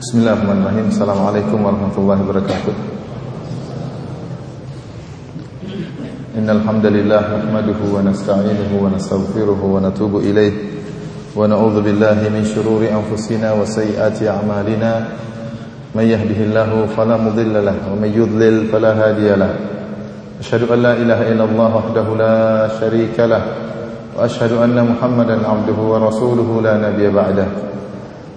Bismillahirrahmanirrahim. Assalamualaikum warahmatullahi wabarakatuh. Innal hamdalillah nahmaduhu wa nasta'inuhu wa nastaghfiruhu wa natubu ilayh wa na'udzu billahi min shururi anfusina wa sayyiati a'malina. Man yahdihillahu fala mudilla lahu wa man yudlil fala hadiya lahu. Asyhadu an la ilaha illallah wahdahu la syarika lah wa asyhadu anna Muhammadan 'abduhu wa rasuluhu la nabiyya ba'dahu.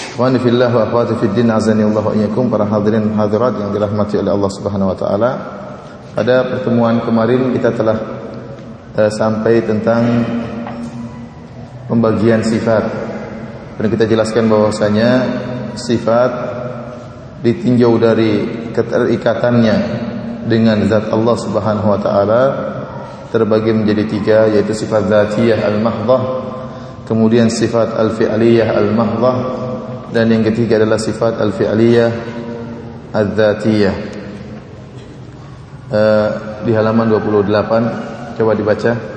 Ikhwani fillah wa akhwati fid din azani Allah wa iyyakum para hadirin hadirat yang dirahmati oleh Allah Subhanahu wa taala. Pada pertemuan kemarin kita telah uh, sampai tentang pembagian sifat. Dan kita jelaskan bahwasanya sifat ditinjau dari keterikatannya dengan zat Allah Subhanahu wa taala terbagi menjadi tiga yaitu sifat zatiyah al-mahdhah, kemudian sifat al-fi'liyah al-mahdhah dan yang ketiga adalah sifat al-fi'liyah al-dhatiyah uh, di halaman 28 coba dibaca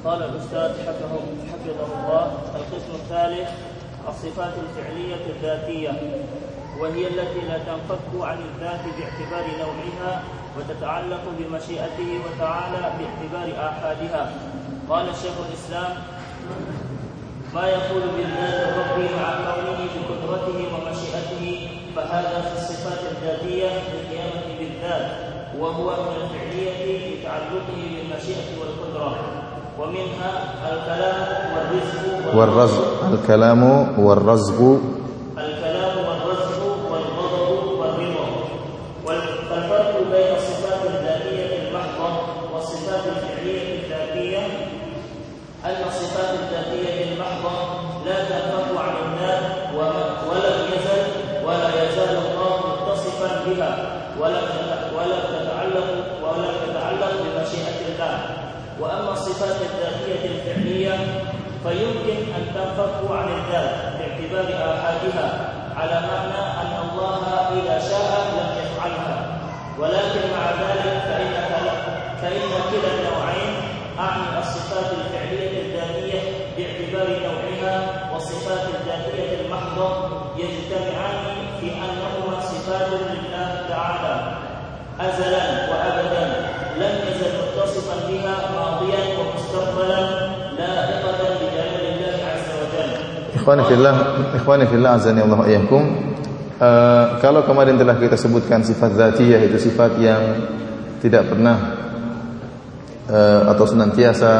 قال الأستاذ حفظه, حفظه الله القسم الثالث الصفات الفعلية الذاتية وهي التي لا تنفك عن الذات باعتبار نوعها وتتعلق بمشيئته وتعالى باعتبار آحادها. قال شيخ الإسلام ما يقول بالذات الرب مع كونه بقدرته ومشيئته فهذا في الصفات الذاتية بالقيامة بالذات وهو من الفعلية بتعلقه بالمشيئة والقدرة. ومنها الكلام والرزق. والرزق الكلام والرزق فيمكن أن تنفك عن الذات باعتبار آحادها على معنى أن الله إذا شاء لم يفعلها. ولكن مع ذلك فإن فإن كلا النوعين أعني الصفات الفعلية الذاتية باعتبار نوعها والصفات الذاتية المحضة أزلا وأبدا لم يزل متصفا بها ماضيا ومستقبلا لائقة بجلال الله عز وجل Ikhwani fillah, ikhwani fillah azani Allah iyyakum. Uh, kalau kemarin telah kita sebutkan sifat zatiyah itu sifat yang tidak pernah uh, atau senantiasa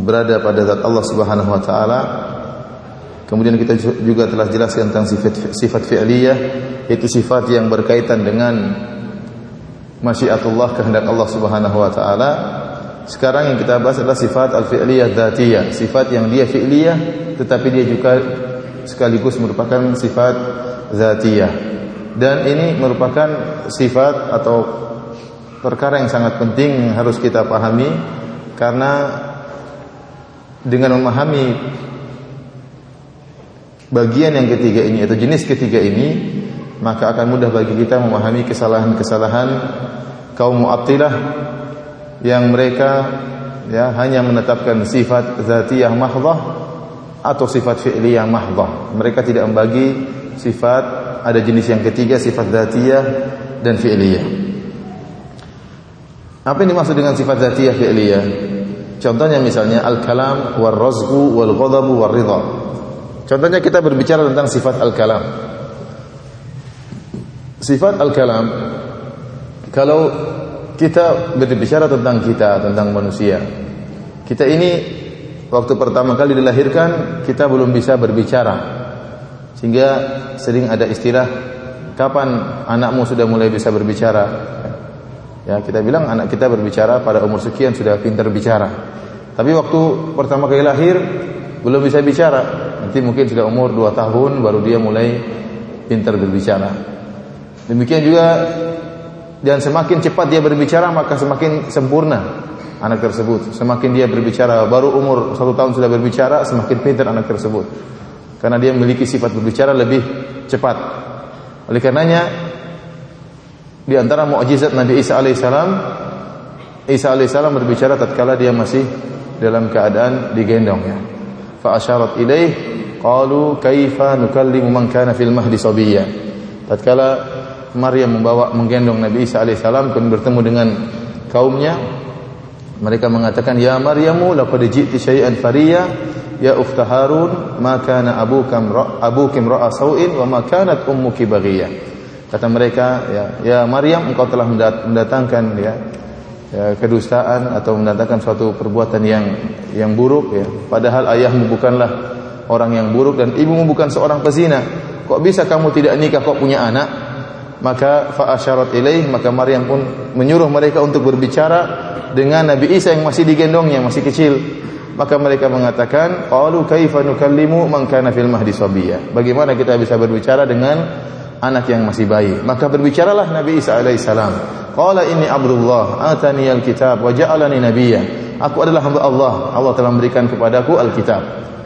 berada pada zat Allah Subhanahu wa taala. Kemudian kita juga telah jelaskan tentang sifat sifat fi'liyah yaitu sifat yang berkaitan dengan masyiatullah kehendak Allah Subhanahu wa taala. Sekarang yang kita bahas adalah sifat al-fi'liyah dzatiyah, sifat yang dia fi'liyah tetapi dia juga sekaligus merupakan sifat dzatiyah. Dan ini merupakan sifat atau perkara yang sangat penting yang harus kita pahami karena dengan memahami bagian yang ketiga ini atau jenis ketiga ini maka akan mudah bagi kita memahami kesalahan-kesalahan kaum Mu'attilah yang mereka ya hanya menetapkan sifat zatiyah mahdhah atau sifat fi'liyah mahdhah. Mereka tidak membagi sifat ada jenis yang ketiga sifat zatiyah dan fi'liyah. Apa yang dimaksud dengan sifat zatiyah fi'liyah? Contohnya misalnya al-kalam war razqu wal ghadabu war ridha. Contohnya kita berbicara tentang sifat al-kalam. Sifat al-kalam kalau kita berbicara tentang kita, tentang manusia. Kita ini waktu pertama kali dilahirkan kita belum bisa berbicara. Sehingga sering ada istilah kapan anakmu sudah mulai bisa berbicara? Ya, kita bilang anak kita berbicara pada umur sekian sudah pintar bicara. Tapi waktu pertama kali lahir belum bisa bicara. Nanti mungkin sudah umur 2 tahun baru dia mulai pintar berbicara. Demikian juga dan semakin cepat dia berbicara maka semakin sempurna anak tersebut. Semakin dia berbicara baru umur satu tahun sudah berbicara semakin pintar anak tersebut. Karena dia memiliki sifat berbicara lebih cepat. Oleh karenanya di antara mukjizat Nabi Isa alaihissalam Isa alaihissalam berbicara tatkala dia masih dalam keadaan digendong ya. Fa asyarat ilaih qalu kaifa nukallimu man kana fil mahdi sabiyya. Tatkala Maryam membawa menggendong Nabi Isa alaihissalam kemudian bertemu dengan kaumnya mereka mengatakan ya Maryamu laqad ji'ti syai'an fariya ya ukhta Harun ma kana abukam abukim ra'a sau'in wa ma kanat ummuki baghiyah kata mereka ya ya Maryam engkau telah mendatangkan ya ya, kedustaan atau mendatangkan suatu perbuatan yang yang buruk ya. Padahal ayahmu bukanlah orang yang buruk dan ibumu bukan seorang pezina. Kok bisa kamu tidak nikah kok punya anak? Maka fa asyarat ilaih maka Maryam pun menyuruh mereka untuk berbicara dengan Nabi Isa yang masih digendongnya masih kecil. Maka mereka mengatakan, "Qalu kaifa nukallimu man kana fil mahdi sabiyya?" Bagaimana kita bisa berbicara dengan anak yang masih bayi? Maka berbicaralah Nabi Isa alaihissalam. Qala inni Abdullah atani alkitab wa ja'alani nabiyya. Aku adalah hamba Allah. Allah telah memberikan kepadaku alkitab.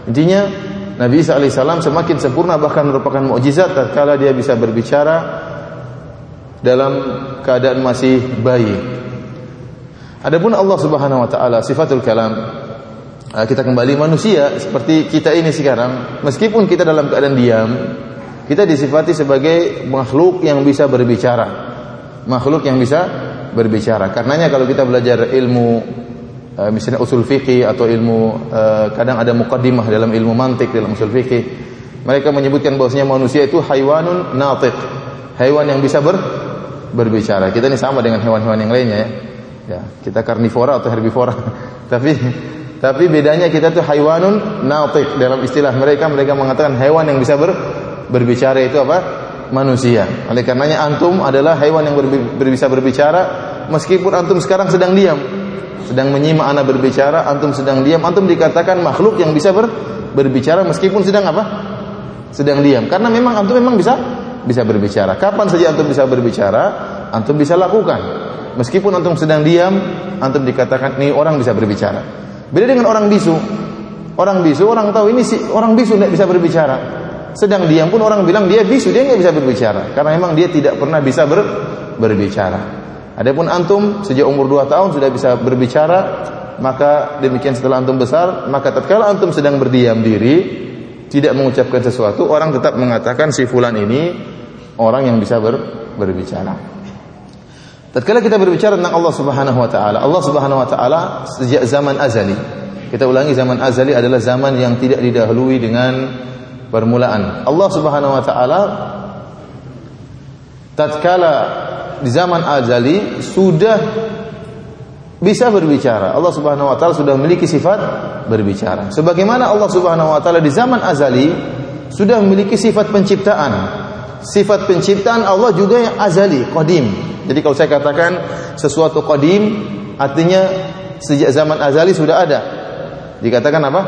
Intinya Nabi Isa alaihissalam semakin sempurna bahkan merupakan mukjizat tatkala dia bisa berbicara dalam keadaan masih bayi. Adapun Allah Subhanahu wa taala sifatul kalam ah, kita kembali manusia seperti kita ini sekarang meskipun kita dalam keadaan diam kita disifati sebagai makhluk yang bisa berbicara makhluk yang bisa berbicara. Karenanya kalau kita belajar ilmu uh, misalnya usul fikih atau ilmu uh, kadang ada mukaddimah dalam ilmu mantik dalam usul fikih, mereka menyebutkan bahwasanya manusia itu haywanun natiq, hewan yang bisa ber, berbicara. Kita ini sama dengan hewan-hewan yang lainnya ya. Ya, kita karnivora atau herbivora. tapi tapi bedanya kita tuh haywanun natiq dalam istilah mereka mereka mengatakan hewan yang bisa ber, berbicara itu apa? manusia. Oleh karenanya antum adalah hewan yang bisa berbicara meskipun antum sekarang sedang diam. Sedang menyimak anak berbicara, antum sedang diam, antum dikatakan makhluk yang bisa ber, berbicara meskipun sedang apa? Sedang diam. Karena memang antum memang bisa bisa berbicara. Kapan saja antum bisa berbicara, antum bisa lakukan. Meskipun antum sedang diam, antum dikatakan ini orang bisa berbicara. Beda dengan orang bisu. Orang bisu orang tahu ini si orang bisu tidak bisa berbicara sedang diam pun orang bilang dia bisu, dia nggak bisa berbicara karena memang dia tidak pernah bisa ber, berbicara. Adapun antum sejak umur 2 tahun sudah bisa berbicara, maka demikian setelah antum besar, maka tatkala antum sedang berdiam diri, tidak mengucapkan sesuatu, orang tetap mengatakan si fulan ini orang yang bisa ber, berbicara. Tatkala kita berbicara tentang Allah Subhanahu wa taala, Allah Subhanahu wa taala sejak zaman azali. Kita ulangi zaman azali adalah zaman yang tidak didahului dengan permulaan. Allah Subhanahu wa taala tatkala di zaman azali sudah bisa berbicara. Allah Subhanahu wa taala sudah memiliki sifat berbicara. Sebagaimana Allah Subhanahu wa taala di zaman azali sudah memiliki sifat penciptaan. Sifat penciptaan Allah juga yang azali, qadim. Jadi kalau saya katakan sesuatu qadim artinya sejak zaman azali sudah ada. Dikatakan apa?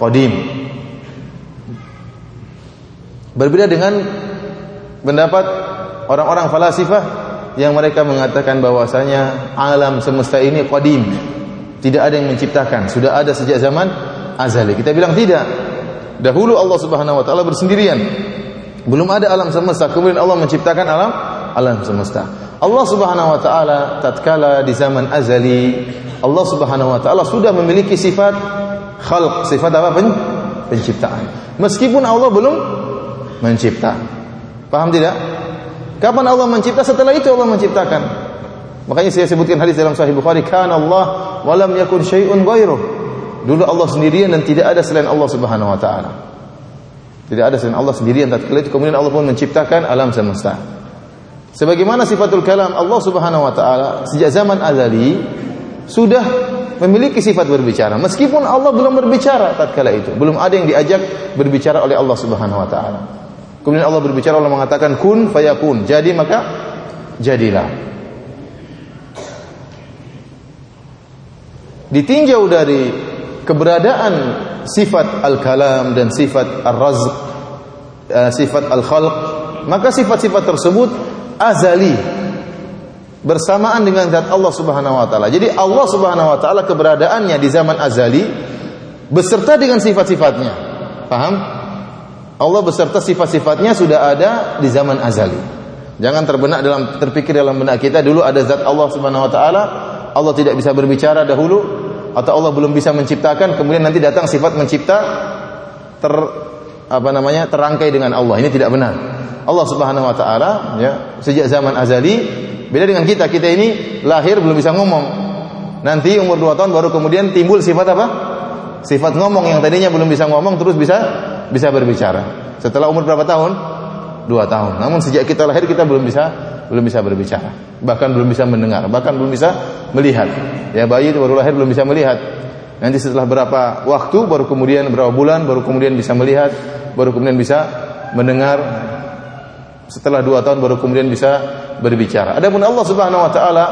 Qadim. Berbeda dengan pendapat orang-orang falasifah yang mereka mengatakan bahwasanya alam semesta ini qadim. Tidak ada yang menciptakan, sudah ada sejak zaman azali. Kita bilang tidak. Dahulu Allah Subhanahu wa taala bersendirian. Belum ada alam semesta, kemudian Allah menciptakan alam alam semesta. Allah Subhanahu wa taala tatkala di zaman azali, Allah Subhanahu wa taala sudah memiliki sifat khalq, sifat apa? Penciptaan. Meskipun Allah belum mencipta. Paham tidak? Kapan Allah mencipta? Setelah itu Allah menciptakan. Makanya saya sebutkan hadis dalam Sahih Bukhari, "Kana Allah wa lam yakun syai'un ghairuh." Dulu Allah sendirian dan tidak ada selain Allah Subhanahu wa taala. Tidak ada selain Allah sendirian tatkala itu kemudian Allah pun menciptakan alam semesta. Sebagaimana sifatul kalam Allah Subhanahu wa taala sejak zaman azali sudah memiliki sifat berbicara meskipun Allah belum berbicara tatkala itu. Belum ada yang diajak berbicara oleh Allah Subhanahu wa taala. Kemudian Allah berbicara Allah mengatakan kun fayakun. Jadi maka jadilah. Ditinjau dari keberadaan sifat al-kalam dan sifat ar-razq, uh, sifat al-khalq, maka sifat-sifat tersebut azali bersamaan dengan zat Allah Subhanahu wa taala. Jadi Allah Subhanahu wa taala keberadaannya di zaman azali beserta dengan sifat-sifatnya. Paham? Allah beserta sifat-sifatnya sudah ada di zaman azali. Jangan terbenak dalam terpikir dalam benak kita dulu ada zat Allah Subhanahu wa taala, Allah tidak bisa berbicara dahulu, atau Allah belum bisa menciptakan kemudian nanti datang sifat mencipta ter apa namanya terangkai dengan Allah. Ini tidak benar. Allah Subhanahu wa taala ya sejak zaman azali beda dengan kita. Kita ini lahir belum bisa ngomong. Nanti umur 2 tahun baru kemudian timbul sifat apa? Sifat ngomong yang tadinya belum bisa ngomong terus bisa bisa berbicara setelah umur berapa tahun dua tahun namun sejak kita lahir kita belum bisa belum bisa berbicara bahkan belum bisa mendengar bahkan belum bisa melihat Ya bayi itu baru lahir belum bisa melihat. Nanti setelah berapa waktu baru kemudian berapa bulan baru kemudian bisa melihat, baru kemudian bisa mendengar. Setelah dua tahun baru kemudian bisa berbicara. Adapun Allah Subhanahu Wa Taala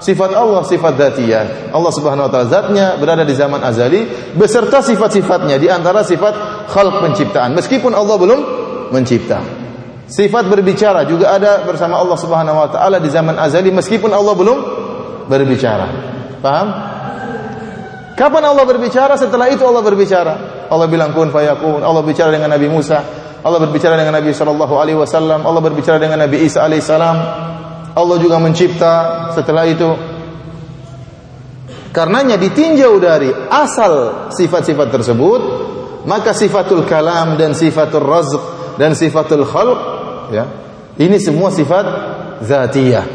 sifat Allah sifat dzatiyah. Allah Subhanahu Wa Taala zatnya berada di zaman azali beserta sifat-sifatnya di antara sifat khalq penciptaan. Meskipun Allah belum mencipta. Sifat berbicara juga ada bersama Allah Subhanahu wa taala di zaman azali meskipun Allah belum berbicara. Paham? Kapan Allah berbicara? Setelah itu Allah berbicara. Allah bilang kun fayakun. Allah bicara dengan Nabi Musa. Allah berbicara dengan Nabi Shallallahu Alaihi Wasallam. Allah berbicara dengan Nabi Isa alaihissalam. Allah juga mencipta setelah itu. Karenanya ditinjau dari asal sifat-sifat tersebut, maka sifatul kalam dan sifatul razq dan sifatul khalq, ya, ini semua sifat zatiyah.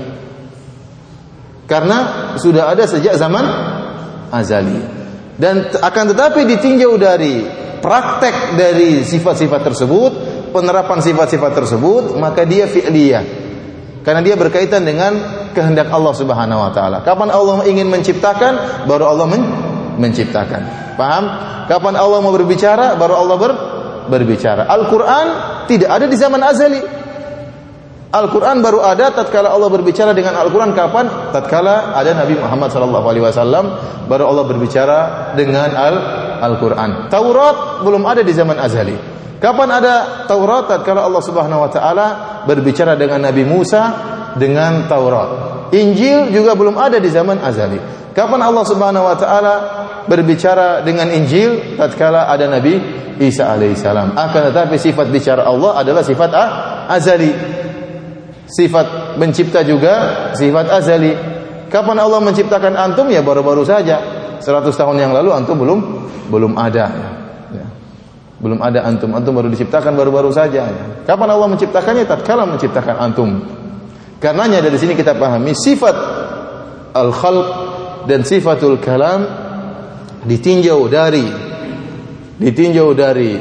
Karena sudah ada sejak zaman azali. Dan akan tetapi ditinjau dari praktek dari sifat-sifat tersebut, penerapan sifat-sifat tersebut, maka dia fi'liyah. Karena dia berkaitan dengan kehendak Allah Subhanahu wa taala. Kapan Allah ingin menciptakan, baru Allah men menciptakan. Paham? Kapan Allah mau berbicara, baru Allah ber berbicara. Al-Qur'an tidak ada di zaman azali. Al-Quran baru ada tatkala Allah berbicara dengan Al-Quran kapan? Tatkala ada Nabi Muhammad sallallahu alaihi wasallam baru Allah berbicara dengan Al-Quran. Taurat belum ada di zaman azali. Kapan ada Taurat? Tatkala Allah Subhanahu wa taala berbicara dengan Nabi Musa dengan Taurat. Injil juga belum ada di zaman azali. Kapan Allah Subhanahu wa taala berbicara dengan Injil? Tatkala ada Nabi Isa alaihissalam. Akan tetapi sifat bicara Allah adalah sifat azali sifat mencipta juga sifat azali. Kapan Allah menciptakan antum ya baru-baru saja. 100 tahun yang lalu antum belum belum ada. Ya. Belum ada antum, antum baru diciptakan baru-baru saja. Kapan Allah menciptakannya? Tatkala menciptakan antum. Karenanya dari sini kita pahami sifat al-khalq dan sifatul kalam ditinjau dari ditinjau dari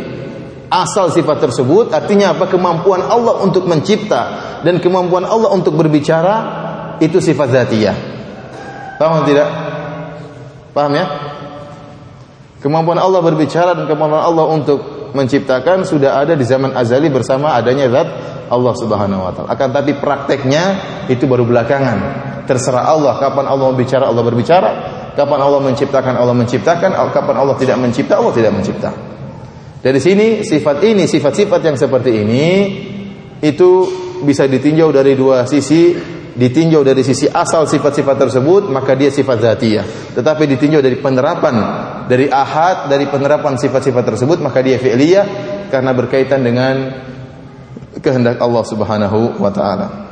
asal sifat tersebut artinya apa kemampuan Allah untuk mencipta dan kemampuan Allah untuk berbicara itu sifat zatiyah. Paham tidak? Paham ya? Kemampuan Allah berbicara dan kemampuan Allah untuk menciptakan sudah ada di zaman azali bersama adanya zat Allah Subhanahu wa taala. Akan tapi prakteknya itu baru belakangan. Terserah Allah kapan Allah berbicara Allah berbicara, kapan Allah menciptakan Allah menciptakan, kapan Allah tidak mencipta Allah tidak mencipta. Dari sini sifat ini, sifat-sifat yang seperti ini itu bisa ditinjau dari dua sisi. Ditinjau dari sisi asal sifat-sifat tersebut maka dia sifat zatiyah. Tetapi ditinjau dari penerapan dari ahad dari penerapan sifat-sifat tersebut maka dia fi'liyah karena berkaitan dengan kehendak Allah Subhanahu wa taala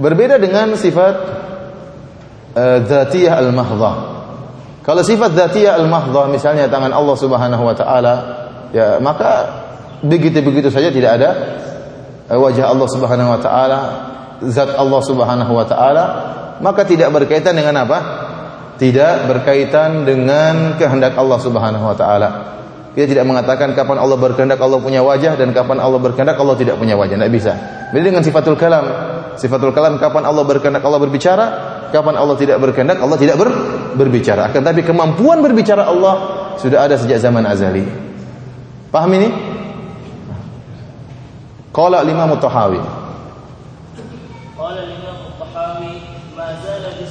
berbeda dengan sifat uh, zatiyah al-mahdhah kalau sifat zatiyah al-mahdhah misalnya tangan Allah Subhanahu wa taala ya maka begitu-begitu saja tidak ada eh, wajah Allah Subhanahu wa taala, zat Allah Subhanahu wa taala, maka tidak berkaitan dengan apa? tidak berkaitan dengan kehendak Allah Subhanahu wa taala. Kita tidak mengatakan kapan Allah berkehendak Allah punya wajah dan kapan Allah berkehendak Allah tidak punya wajah, tidak bisa. Beda dengan sifatul kalam. Sifatul kalam kapan Allah berkehendak Allah berbicara, kapan Allah tidak berkehendak Allah tidak ber, berbicara. Akan tapi kemampuan berbicara Allah sudah ada sejak zaman azali. Paham ini? Qala Imam Tahawi.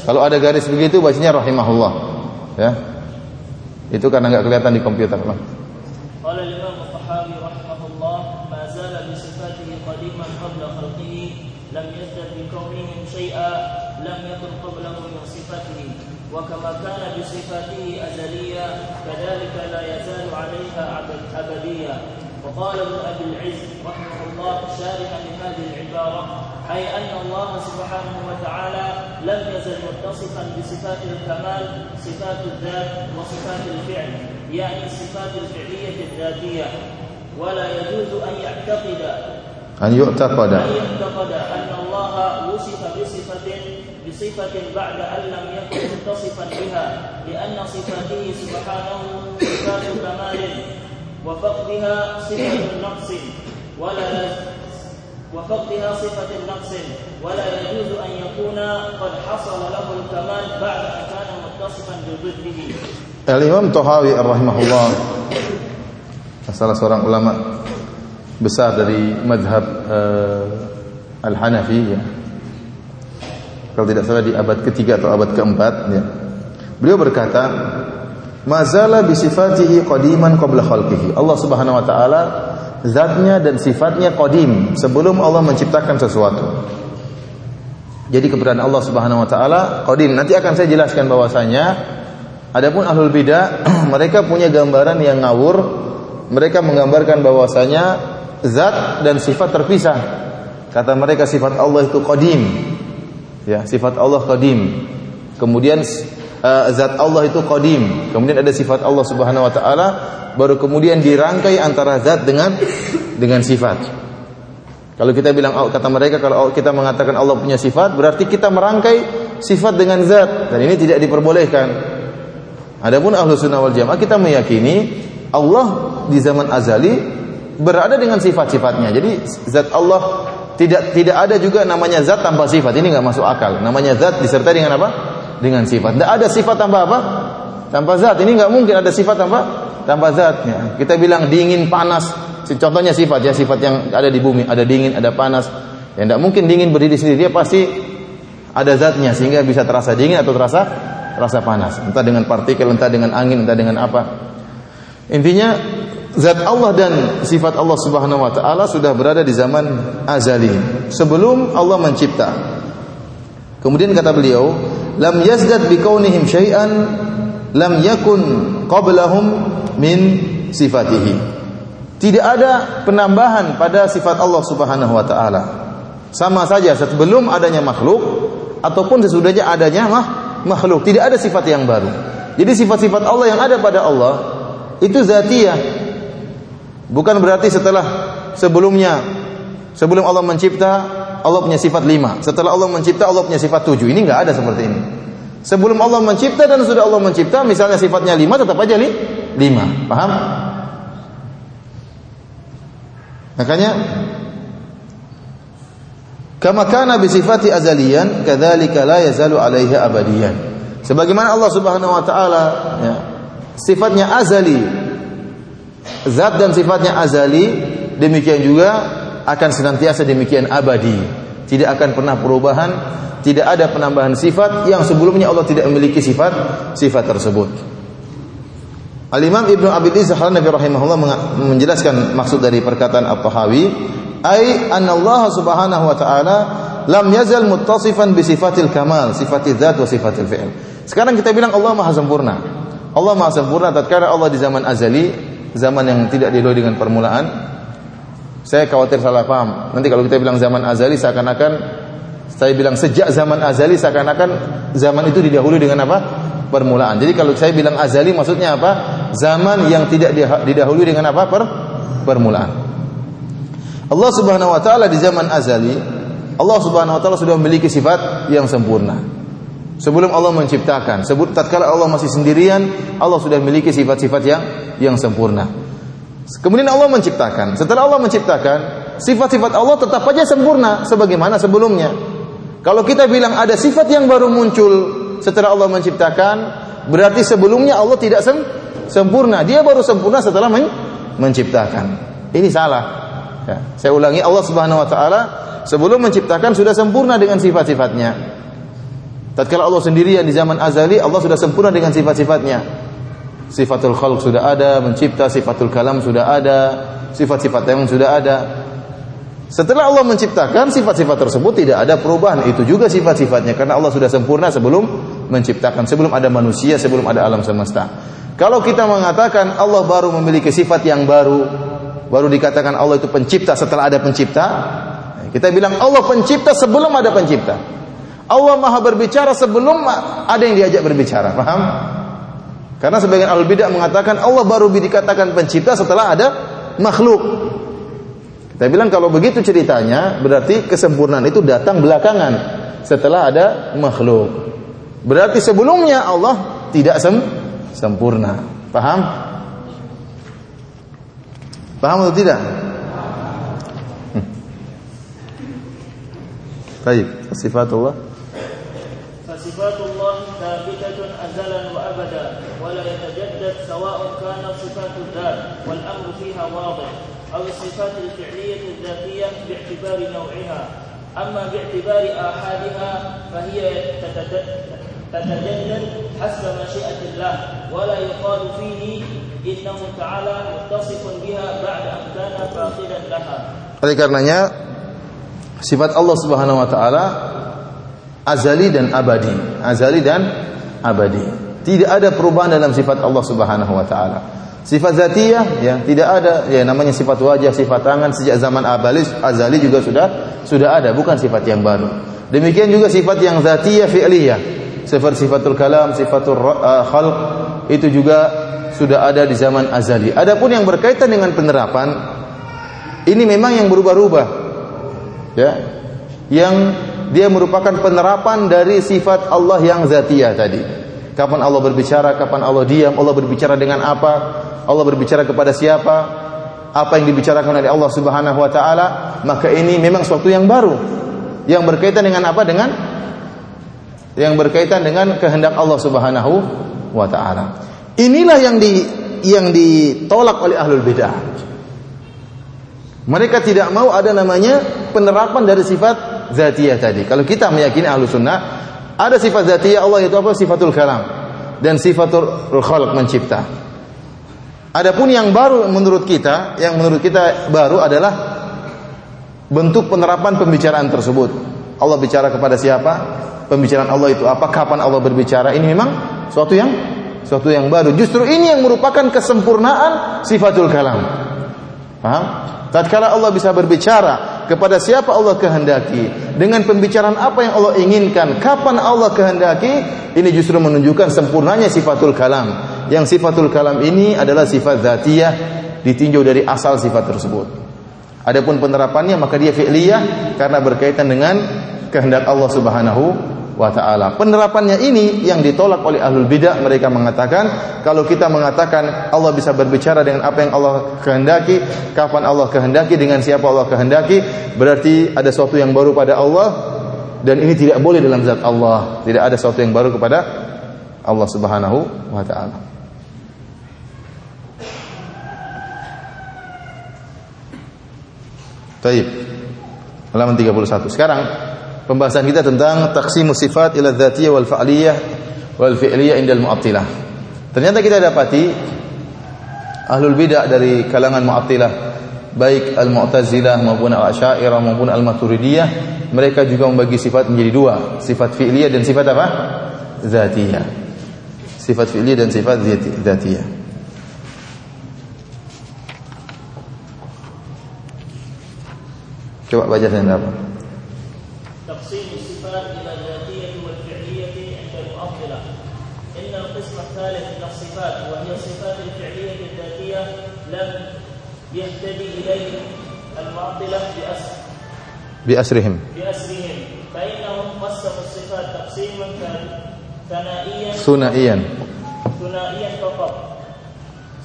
Kalau ada garis begitu bacanya rahimahullah. Ya. Itu karena nggak kelihatan di komputer, Bang. سبحانه وتعالى لم يزل متصفا بصفات الكمال صفات الذات وصفات الفعل يعني الصفات الفعلية الذاتية. ولا يجوز أن يعتقد أن يعتقد. أن يعتقد أن الله وصف بصفة بصفة بعد أن لم يكن متصفا بها لأن صفاته سبحانه صفات كمال وفقدها صفة نقص ولا وفقدها صفة نقص ولا يجوز أن يكون قد حصل له الكمال بعد أن كان متصفا بضده Al-Imam Tahawi rahimahullah salah seorang ulama besar dari madhab uh, Al-Hanafi ya. Kalau tidak salah di abad ketiga atau abad keempat ya. Beliau berkata, "Mazala bi sifatihi qadiman qabla khalqihi." Allah Subhanahu wa taala zatnya dan sifatnya qadim sebelum Allah menciptakan sesuatu. Jadi keberadaan Allah Subhanahu wa taala qadim. Nanti akan saya jelaskan bahwasanya Adapun ahlul bidah mereka punya gambaran yang ngawur. Mereka menggambarkan bahwasanya zat dan sifat terpisah. Kata mereka sifat Allah itu qadim. Ya, sifat Allah qadim. Kemudian uh, zat Allah itu qadim. Kemudian ada sifat Allah Subhanahu wa taala baru kemudian dirangkai antara zat dengan dengan sifat. Kalau kita bilang kata mereka kalau kita mengatakan Allah punya sifat berarti kita merangkai sifat dengan zat dan ini tidak diperbolehkan. Adapun ahlu sunnah wal jamaah kita meyakini Allah di zaman azali berada dengan sifat-sifatnya. Jadi zat Allah tidak tidak ada juga namanya zat tanpa sifat. Ini nggak masuk akal. Namanya zat disertai dengan apa? Dengan sifat. Tidak ada sifat tanpa apa? Tanpa zat. Ini nggak mungkin ada sifat tanpa tanpa zatnya. Kita bilang dingin, panas. Contohnya sifat ya, sifat yang ada di bumi. Ada dingin, ada panas. Ya tidak mungkin dingin berdiri sendiri. Dia pasti ada zatnya sehingga bisa terasa dingin atau terasa rasa panas, entah dengan partikel, entah dengan angin, entah dengan apa. Intinya zat Allah dan sifat Allah Subhanahu wa taala sudah berada di zaman azali, sebelum Allah mencipta. Kemudian kata beliau, lam yazdad kaunihim syai'an lam yakun qablahum min sifatihi. Tidak ada penambahan pada sifat Allah Subhanahu wa taala. Sama saja sebelum adanya makhluk ataupun sesudahnya adanya mah makhluk, tidak ada sifat yang baru. Jadi sifat-sifat Allah yang ada pada Allah itu zatiyah. Bukan berarti setelah sebelumnya sebelum Allah mencipta Allah punya sifat lima. Setelah Allah mencipta Allah punya sifat tujuh. Ini nggak ada seperti ini. Sebelum Allah mencipta dan sudah Allah mencipta, misalnya sifatnya lima tetap aja li, lima. Paham? Makanya Kama kana bi sifati azaliyan, kadzalika la yazalu alaihi abadiyan. Sebagaimana Allah Subhanahu wa taala ya, sifatnya azali. Zat dan sifatnya azali, demikian juga akan senantiasa demikian abadi. Tidak akan pernah perubahan, tidak ada penambahan sifat yang sebelumnya Allah tidak memiliki sifat sifat tersebut. Al-Imam Ibnu Abi Dhar Nabi rahimahullah menjelaskan maksud dari perkataan At-Tahawi ay anna Allah Subhanahu wa taala lam yazal muttasifan bi sifatil kamal, sifatil dzat wa sifatil fi'l. Sekarang kita bilang Allah Maha sempurna. Allah Maha sempurna tatkala Allah di zaman azali, zaman yang tidak didoi dengan permulaan. Saya khawatir salah paham. Nanti kalau kita bilang zaman azali seakan-akan saya bilang sejak zaman azali seakan-akan zaman itu didahului dengan apa? Permulaan. Jadi kalau saya bilang azali maksudnya apa? Zaman yang tidak didahului dengan apa? Per permulaan. Allah Subhanahu wa taala di zaman azali Allah Subhanahu wa taala sudah memiliki sifat yang sempurna. Sebelum Allah menciptakan, sebut tatkala Allah masih sendirian, Allah sudah memiliki sifat-sifat yang yang sempurna. Kemudian Allah menciptakan. Setelah Allah menciptakan, sifat-sifat Allah tetap saja sempurna sebagaimana sebelumnya. Kalau kita bilang ada sifat yang baru muncul setelah Allah menciptakan, berarti sebelumnya Allah tidak sem sempurna. Dia baru sempurna setelah men menciptakan. Ini salah. Ya. Saya ulangi Allah Subhanahu wa taala sebelum menciptakan sudah sempurna dengan sifat-sifatnya. Tatkala Allah sendirian di zaman azali, Allah sudah sempurna dengan sifat-sifatnya. Sifatul khalq sudah ada, mencipta, sifatul kalam sudah ada, sifat-sifat yang sudah ada. Setelah Allah menciptakan sifat-sifat tersebut tidak ada perubahan. Itu juga sifat-sifatnya karena Allah sudah sempurna sebelum menciptakan, sebelum ada manusia, sebelum ada alam semesta. Kalau kita mengatakan Allah baru memiliki sifat yang baru, baru dikatakan Allah itu pencipta setelah ada pencipta, kita bilang Allah pencipta sebelum ada pencipta. Allah maha berbicara sebelum ada yang diajak berbicara. Paham? Karena sebagian al bidah mengatakan Allah baru dikatakan pencipta setelah ada makhluk. Kita bilang kalau begitu ceritanya berarti kesempurnaan itu datang belakangan setelah ada makhluk. Berarti sebelumnya Allah tidak sem sempurna. Paham? Paham atau tidak? Hmm. Baik, sifatullah صفات الله ثابتة أزلا وأبدا ولا يتجدد سواء كانت صفات الذات والأمر فيها واضح أو الصفات الفعلية الذاتية باعتبار نوعها أما باعتبار آحادها فهي تتجدد حسب مشيئة الله ولا يقال فيه إنه تعالى متصف بها بعد أن كان فاقدا لها. Oleh karenanya sifat Allah Subhanahu wa taala azali dan abadi, azali dan abadi. Tidak ada perubahan dalam sifat Allah Subhanahu wa taala. Sifat zatiyah ya tidak ada ya namanya sifat wajah, sifat tangan sejak zaman abalis azali juga sudah sudah ada, bukan sifat yang baru. Demikian juga sifat yang zatiyah fi'liyah. Sifat sifatul kalam, sifatul uh, khalq itu juga sudah ada di zaman azali. Adapun yang berkaitan dengan penerapan ini memang yang berubah-ubah. Ya. Yang dia merupakan penerapan dari sifat Allah yang zatiyah tadi. Kapan Allah berbicara, kapan Allah diam, Allah berbicara dengan apa, Allah berbicara kepada siapa, apa yang dibicarakan oleh Allah Subhanahu wa taala, maka ini memang suatu yang baru. Yang berkaitan dengan apa? Dengan yang berkaitan dengan kehendak Allah Subhanahu wa taala. Inilah yang di yang ditolak oleh ahlul bidah. Mereka tidak mau ada namanya penerapan dari sifat zatiyah tadi. Kalau kita meyakini ahlu sunnah, ada sifat zatiyah Allah itu apa? Sifatul kalam dan sifatul khalq mencipta. Adapun yang baru menurut kita, yang menurut kita baru adalah bentuk penerapan pembicaraan tersebut. Allah bicara kepada siapa? Pembicaraan Allah itu apa? Kapan Allah berbicara? Ini memang suatu yang suatu yang baru. Justru ini yang merupakan kesempurnaan sifatul kalam. Paham? Tatkala Allah bisa berbicara kepada siapa Allah kehendaki, dengan pembicaraan apa yang Allah inginkan, kapan Allah kehendaki, ini justru menunjukkan sempurnanya sifatul kalam. Yang sifatul kalam ini adalah sifat zatiyah ditinjau dari asal sifat tersebut. Adapun penerapannya maka dia fi'liyah karena berkaitan dengan kehendak Allah Subhanahu wa taala. Penerapannya ini yang ditolak oleh ahlul bidah, mereka mengatakan kalau kita mengatakan Allah bisa berbicara dengan apa yang Allah kehendaki, kapan Allah kehendaki, dengan siapa Allah kehendaki, berarti ada sesuatu yang baru pada Allah dan ini tidak boleh dalam zat Allah. Tidak ada sesuatu yang baru kepada Allah Subhanahu wa taala. Baik. Halaman 31. Sekarang pembahasan kita tentang taksimus sifat ila dzatiyah wal fa'liyah wal fi'liyah indal mu'attilah. Ternyata kita dapati ahlul bidah dari kalangan mu'attilah baik al-mu'tazilah maupun al-asy'ariyah maupun al-maturidiyah mereka juga membagi sifat menjadi dua, sifat fi'liyah dan sifat apa? Zatiyah. Sifat fi'liyah dan sifat zatiyah. Coba baca saya apa? بأسرهم. بأسرهم. فإنهم قسموا الصفات تقسيما ثنائيا Sunaiyan. ثنائيا. فقط.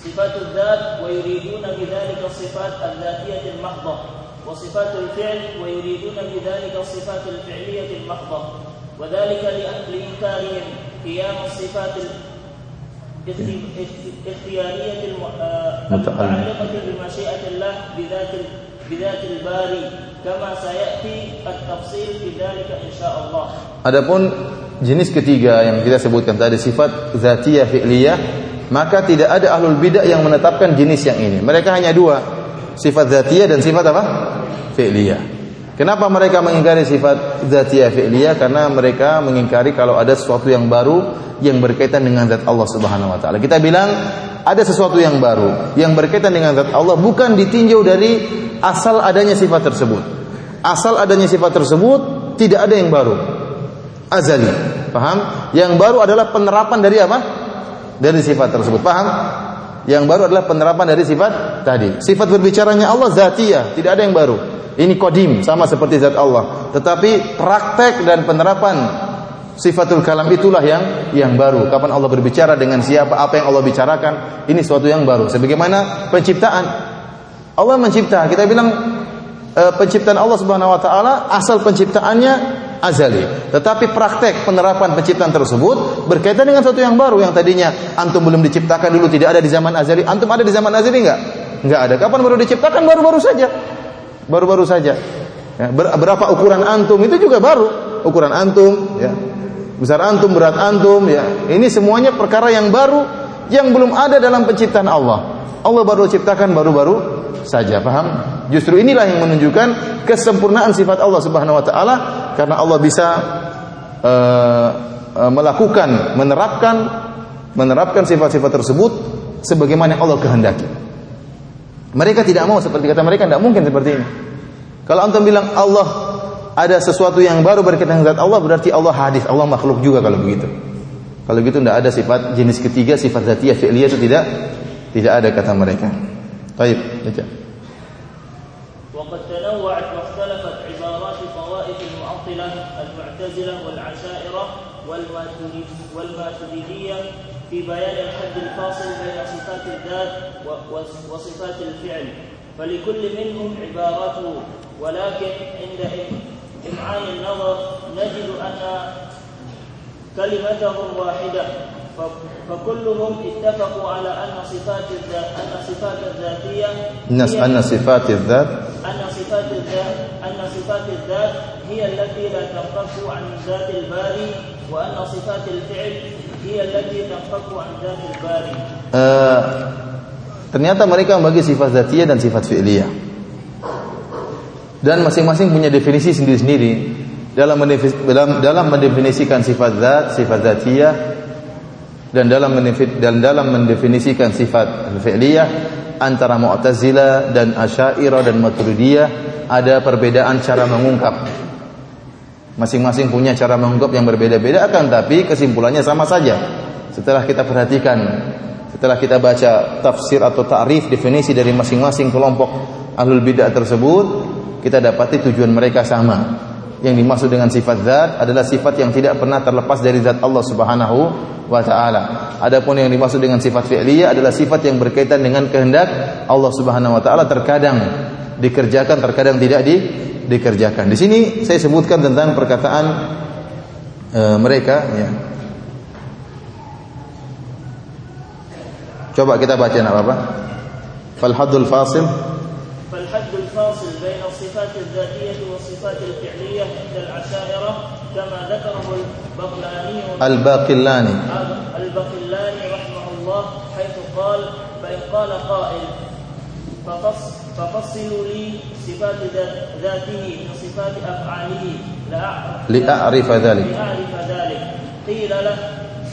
صفات الذات ويريدون بذلك الصفات الذاتية المحضة. وصفات الفعل ويريدون بذلك الصفات الفعلية المحضة. وذلك لإنكارهم. قيام الصفات الاخت- اخت- الاختيارية آه، متعلقة. المتعلقة بمشيئة الله بذات بذات الباري كما سيأتي التفصيل في ذلك إن شاء الله Adapun jenis ketiga yang kita sebutkan tadi sifat zatiyah fi'liyah, maka tidak ada ahlul bidah yang menetapkan jenis yang ini. Mereka hanya dua, sifat zatiyah dan sifat apa? Fi'liyah. Kenapa mereka mengingkari sifat zatiyah fi'liyah? Karena mereka mengingkari kalau ada sesuatu yang baru yang berkaitan dengan zat Allah Subhanahu wa taala. Kita bilang ada sesuatu yang baru yang berkaitan dengan zat Allah bukan ditinjau dari asal adanya sifat tersebut. Asal adanya sifat tersebut tidak ada yang baru azali. Paham? Yang baru adalah penerapan dari apa? Dari sifat tersebut. Paham? Yang baru adalah penerapan dari sifat tadi. Sifat berbicaranya Allah zatiyah, tidak ada yang baru. Ini kodim, sama seperti zat Allah. Tetapi praktek dan penerapan sifatul kalam itulah yang yang baru. Kapan Allah berbicara dengan siapa, apa yang Allah bicarakan, ini suatu yang baru. Sebagaimana penciptaan. Allah mencipta, kita bilang eh, penciptaan Allah Subhanahu wa taala asal penciptaannya azali. Tetapi praktek penerapan penciptaan tersebut berkaitan dengan sesuatu yang baru yang tadinya antum belum diciptakan dulu tidak ada di zaman azali. Antum ada di zaman azali enggak? Enggak ada. Kapan baru diciptakan? Baru-baru saja. Baru-baru saja. Ya, ber- berapa ukuran antum itu juga baru. Ukuran antum ya. Besar antum, berat antum ya. Ini semuanya perkara yang baru yang belum ada dalam penciptaan Allah. Allah baru ciptakan baru-baru saja, paham? Justru inilah yang menunjukkan kesempurnaan sifat Allah Subhanahu wa taala karena Allah bisa uh, uh, melakukan, menerapkan menerapkan sifat-sifat tersebut sebagaimana Allah kehendaki. Mereka tidak mau seperti kata mereka tidak mungkin seperti ini. Kalau antum bilang Allah ada sesuatu yang baru berkaitan dengan zat Allah berarti Allah hadis, Allah makhluk juga kalau begitu. Kalau gitu tidak ada sifat jenis ketiga sifat zatiyah fi'liyah itu tidak tidak ada kata mereka. Baik, baca. وقد تنوعت واختلفت عبارات طوائف المعطلة المعتزلة والعشائرة والماتريد- والماتريدية في بيان الحد الفاصل بين صفات الذات وصفات الفعل. فلكل منهم عبارته ولكن عند إم- إمعان النظر نجد أن كلمتهم واحدة. فكلهم اتفقوا على أن صفات الذات أن صفات الذاتية anna sifatil dzat أن صفات الذات أن صفات الذات هي التي لا تنفك عن ذات الباري وأن صفات الفعل هي التي تنفك عن ذات الباري eh, ternyata mereka membagi sifat zatiyah dan sifat fi'liyah. Dan masing-masing punya definisi sendiri-sendiri dalam mendefi- dalam dalam mendefinisikan sifat zat, sifat zatiyah dan dalam mendefi- dan dalam mendefinisikan sifat fi'liyah antara Mu'tazilah dan Asy'ariyah dan Maturidiyah ada perbedaan cara mengungkap. Masing-masing punya cara mengungkap yang berbeda-beda akan tapi kesimpulannya sama saja. Setelah kita perhatikan, setelah kita baca tafsir atau ta'rif definisi dari masing-masing kelompok ahlul bidah tersebut, kita dapati tujuan mereka sama. Yang dimaksud dengan sifat zat adalah sifat yang tidak pernah terlepas dari zat Allah Subhanahu wa taala. Adapun yang dimaksud dengan sifat fi'liyah adalah sifat yang berkaitan dengan kehendak Allah Subhanahu wa taala terkadang dikerjakan terkadang tidak di dikerjakan. Di sini saya sebutkan tentang perkataan e, mereka ya. Coba kita baca nak apa falhadul fasil fasil sifat wa sifat fi'liyah al-asyairah kama al-Baqlani al-Baqillani al-Baqillani qa'il ففصلوا لي صفات ذات- ذاته من صفات أفعاله. لأع- li'a'rifa dhalik. لأعرف ذلك. قيل له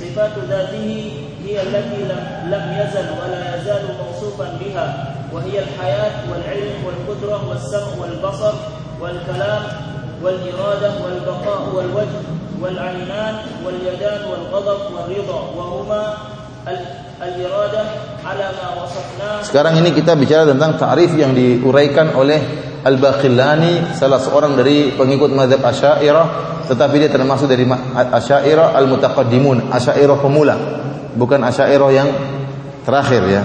صفات ذاته هي التي لم, لم يزل ولا يزال موصوفا بها وهي الحياة والعلم والقدرة والسمع والبصر والكلام والإرادة والبقاء والوجه والعينان واليدان والغضب والرضا وهما Sekarang ini kita bicara tentang ta'rif yang diuraikan oleh Al-Baqillani salah seorang dari pengikut mazhab Asy'ariyah tetapi dia termasuk dari Asy'ariyah al-mutaqaddimun, Asy'ariyah pemula, bukan Asy'ariyah yang terakhir ya.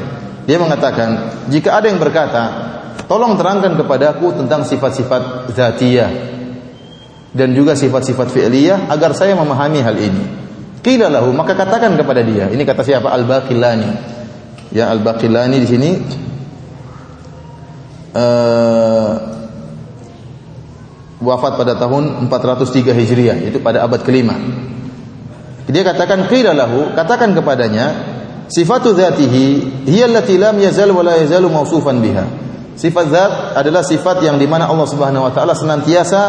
Dia mengatakan, jika ada yang berkata, "Tolong terangkan kepadaku tentang sifat-sifat zatiyah dan juga sifat-sifat fi'liyah agar saya memahami hal ini." Qila lahu, maka katakan kepada dia. Ini kata siapa? Al-Baqillani. Ya Al-Baqillani di sini uh, wafat pada tahun 403 Hijriah, itu pada abad kelima. Dia katakan qila lahu, katakan kepadanya, Sifatu dzatihi hiya allati lam yazal wa la yazalu mausufan biha. Sifat zat adalah sifat yang di mana Allah Subhanahu wa taala senantiasa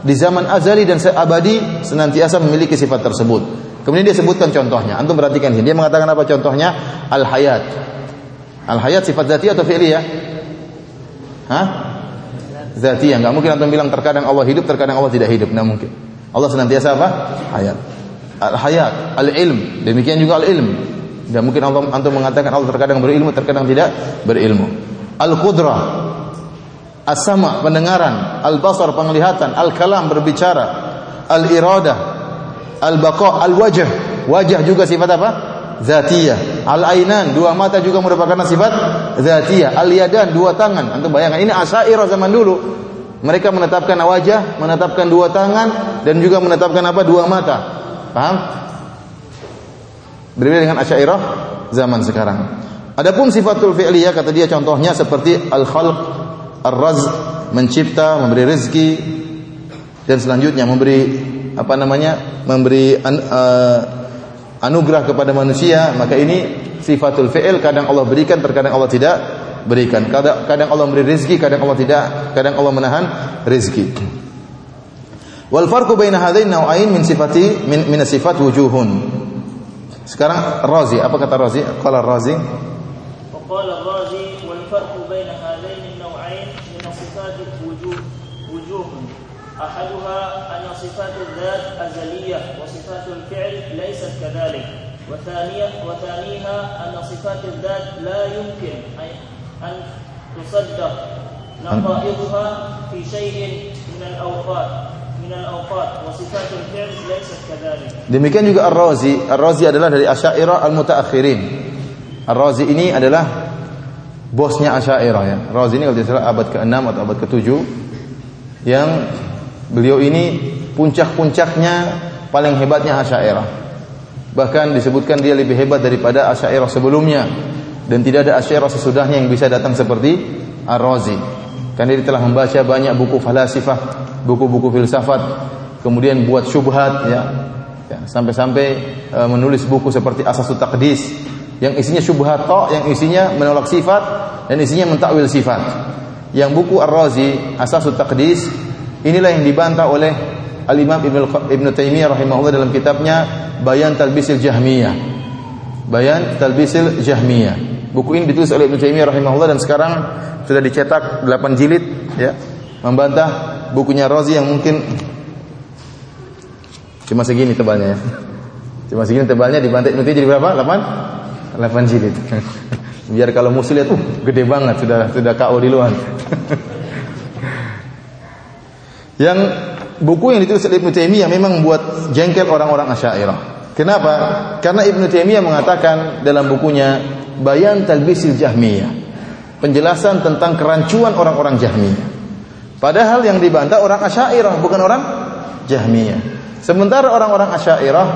di zaman azali dan abadi senantiasa memiliki sifat tersebut. Kemudian dia sebutkan contohnya. Antum perhatikan sini. Dia mengatakan apa contohnya? Al hayat. Al hayat sifat zati atau fi'liyah? Hah? Zatiyah. Enggak mungkin antum bilang terkadang Allah hidup, terkadang Allah tidak hidup. Enggak mungkin. Allah senantiasa apa? Hayat. Al hayat, al ilm. Demikian juga al ilm. Dan mungkin Allah antum mengatakan Allah terkadang berilmu, terkadang tidak berilmu. Al-qudrah, as-sama pendengaran, al-basar penglihatan, al-kalam berbicara, al-iradah, al-baqa, al-wajh. Wajah juga sifat apa? Zatiyah. Al-ainan, dua mata juga merupakan sifat zatiyah. Al-yadan, dua tangan. Antum bayangkan ini asyairah zaman dulu. Mereka menetapkan wajah, menetapkan dua tangan dan juga menetapkan apa? Dua mata. Paham? Berbeda dengan Asy'ariyah zaman sekarang. Adapun sifatul fi'liyah kata dia contohnya seperti al-khalq, ar-raz, mencipta, memberi rezeki dan selanjutnya memberi apa namanya memberi an, uh, anugerah kepada manusia maka ini sifatul fi'il kadang Allah berikan terkadang Allah tidak berikan. Kadang, kadang Allah memberi rezeki kadang Allah tidak kadang Allah menahan rezeki. Wal farqu baina hadain nau'ain min sifati min, min sifat wujuhun. Sekarang Razi apa kata Razi? Qala Razi. Qala Razi wal farqu baina hadain أحدها أن صفات الذات أزلية وصفات الفعل ليست كذلك وثانية وثانيها أن صفات الذات لا يمكن أن تصدق نقائضها في شيء من الأوقات Demikian juga Ar-Razi. Ar-Razi adalah dari Asy'ariyah al-mutaakhirin. Ar-Razi ini adalah bosnya Asy'ariyah ya. Razi ini kalau tidak salah abad ke-6 atau abad ke-7 yang beliau ini puncak-puncaknya paling hebatnya Asy'ariyah. Bahkan disebutkan dia lebih hebat daripada Asy'ariyah sebelumnya dan tidak ada Asy'ariyah sesudahnya yang bisa datang seperti Ar-Razi. Karena dia telah membaca banyak buku falasifah buku-buku filsafat, kemudian buat syubhat ya. ya sampai-sampai e, menulis buku seperti Asasut Taqdis yang isinya syubhat yang isinya menolak sifat dan isinya mentakwil sifat. Yang buku Ar-Razi Asasut Taqdis inilah yang dibantah oleh Al-Imam Ibn, Ibn Taimiyah rahimahullah dalam kitabnya Bayan Talbisil Jahmiyah. Bayan Talbisil Jahmiyah. Buku ini ditulis oleh Ibn Taimiyah rahimahullah dan sekarang sudah dicetak 8 jilid ya membantah bukunya Razi yang mungkin cuma segini tebalnya ya. Cuma segini tebalnya dibantai nanti jadi berapa? 8 8 jilid. Biar kalau musuh lihat, uh, gede banget sudah sudah KO di luar. yang buku yang ditulis oleh Ibnu Taimiyah memang membuat jengkel orang-orang Asy'ariyah. Kenapa? Karena Ibnu Taimiyah mengatakan dalam bukunya Bayan Talbisil Jahmiyah, penjelasan tentang kerancuan orang-orang Jahmiyah. Padahal yang dibantah orang Asy'ariyah bukan orang Jahmiyah. Sementara orang-orang Asy'ariyah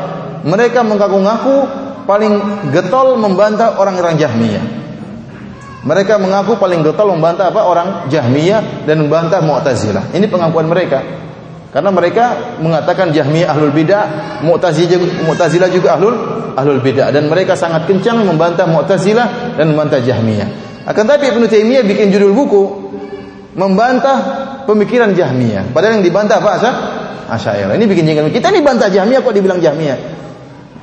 mereka mengaku-ngaku paling getol membantah orang-orang Jahmiyah. Mereka mengaku paling getol membantah apa orang Jahmiyah dan membantah Mu'tazilah. Ini pengakuan mereka. Karena mereka mengatakan Jahmiyah ahlul bidah, Mu'tazilah juga ahlul ahlul bidah dan mereka sangat kencang membantah Mu'tazilah dan membantah Jahmiyah. Akan tapi Ibnu Taimiyah bikin judul buku membantah pemikiran Jahmiyah. Padahal yang dibantah apa asal? Asy'ariyah. Ini bikin jengkel. Kita ini bantah Jahmiyah kok dibilang Jahmiyah.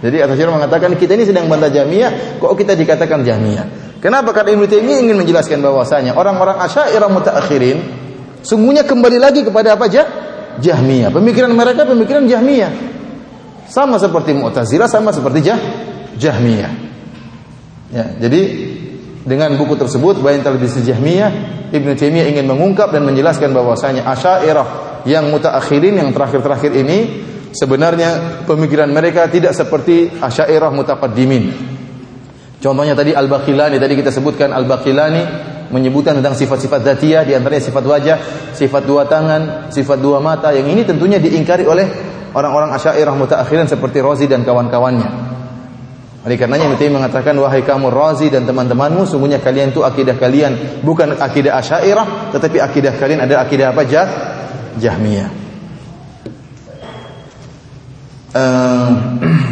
Jadi Asy'ariyah mengatakan kita ini sedang bantah Jahmiyah, kok kita dikatakan Jahmiyah. Kenapa? Karena Ibnu Taimiyah ingin menjelaskan bahwasanya orang-orang Asy'ariyah mutaakhirin sungguhnya kembali lagi kepada apa aja? Jahmiyah. Pemikiran mereka pemikiran Jahmiyah. Sama seperti Mu'tazilah, sama seperti Jah Jahmiyah. Ya, jadi dengan buku tersebut Bayan Talbis Jahmiyah Ibnu Taimiyah ingin mengungkap dan menjelaskan bahwasanya Asy'ariyah yang mutaakhirin yang terakhir-terakhir ini sebenarnya pemikiran mereka tidak seperti Asy'ariyah mutaqaddimin. Contohnya tadi Al-Baqilani tadi kita sebutkan Al-Baqilani menyebutkan tentang sifat-sifat zatiyah di antaranya sifat wajah, sifat dua tangan, sifat dua mata yang ini tentunya diingkari oleh orang-orang Asy'ariyah mutaakhirin seperti Razi dan kawan-kawannya. Oleh karenanya Ibnu mengatakan wahai kamu Razi dan teman-temanmu sungguhnya kalian itu akidah kalian bukan akidah Asy'ariyah tetapi akidah kalian adalah akidah apa? Jah Jahmiyah. Uh,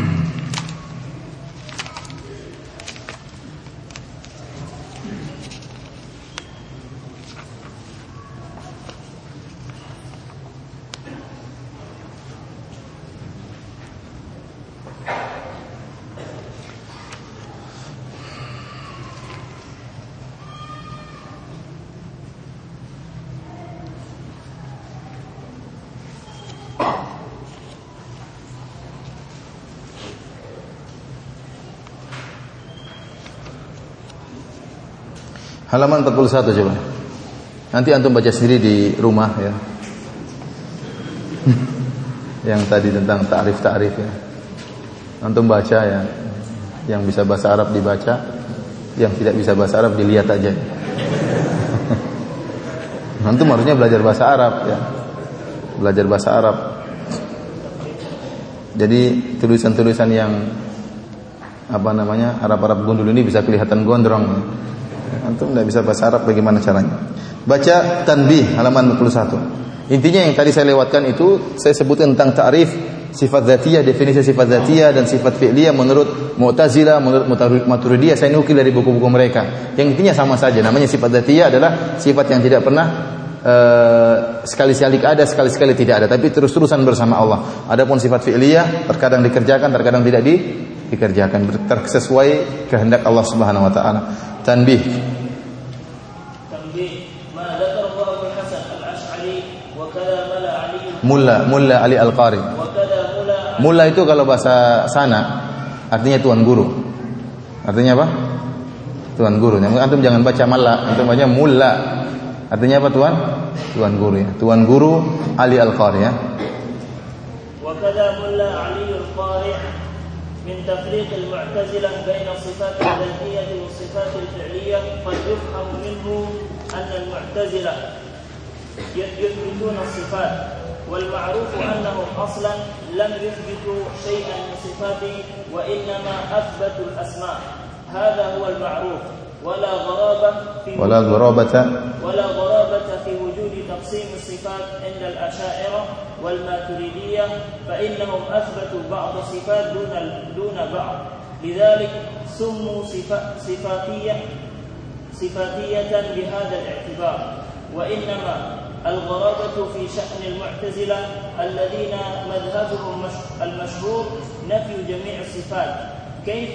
Halaman 41 coba. Nanti antum baca sendiri di rumah ya. yang tadi tentang ta'rif-ta'rif ya. Antum baca ya. Yang bisa bahasa Arab dibaca, yang tidak bisa bahasa Arab dilihat aja. antum harusnya belajar bahasa Arab ya. Belajar bahasa Arab. Jadi tulisan-tulisan yang apa namanya Arab-Arab gundul ini bisa kelihatan gondrong. Ya. Antum tidak bisa bahasa Arab bagaimana caranya? Baca tanbih halaman 41. Intinya yang tadi saya lewatkan itu saya sebutkan tentang ta'rif sifat zatiyah, definisi sifat zatiyah dan sifat fi'liyah menurut Mu'tazilah, menurut Maturidiyah saya nukil dari buku-buku mereka. Yang intinya sama saja. Namanya sifat zatiyah adalah sifat yang tidak pernah uh, sekali-sekali ada, sekali-sekali tidak ada, tapi terus-terusan bersama Allah. Adapun sifat fi'liyah terkadang dikerjakan, terkadang tidak di, dikerjakan sesuai kehendak Allah Subhanahu wa taala. Tanbih Mulla, Mulla Ali Al-Qari. Mulla itu kalau bahasa sana artinya tuan guru. Artinya apa? Tuan guru. Antum jangan baca malla, antum baca mulla. Artinya apa tuan? Tuan guru ya. Tuan guru Ali Al-Qari ya. وكذا ملا علي القارئ من تفريق المعتزلة بين الصفات الذاتية والصفات الفعلية قد يفهم منه أن المعتزلة يثبتون الصفات والمعروف أنهم أصلا لم يثبتوا شيئا من صفاته وإنما أثبتوا الأسماء. هذا هو المعروف. ولا غرابة في ولا غرابة ولا غرابة في وجود تقسيم الصفات عند الأشاعرة والماتريدية فإنهم أثبتوا بعض الصفات دون دون بعض. لذلك سموا صفاتية صفاتية بهذا الاعتبار. وإنما الغرابة في شأن المعتزلة الذين مذهبهم المشهور نفي جميع الصفات كيف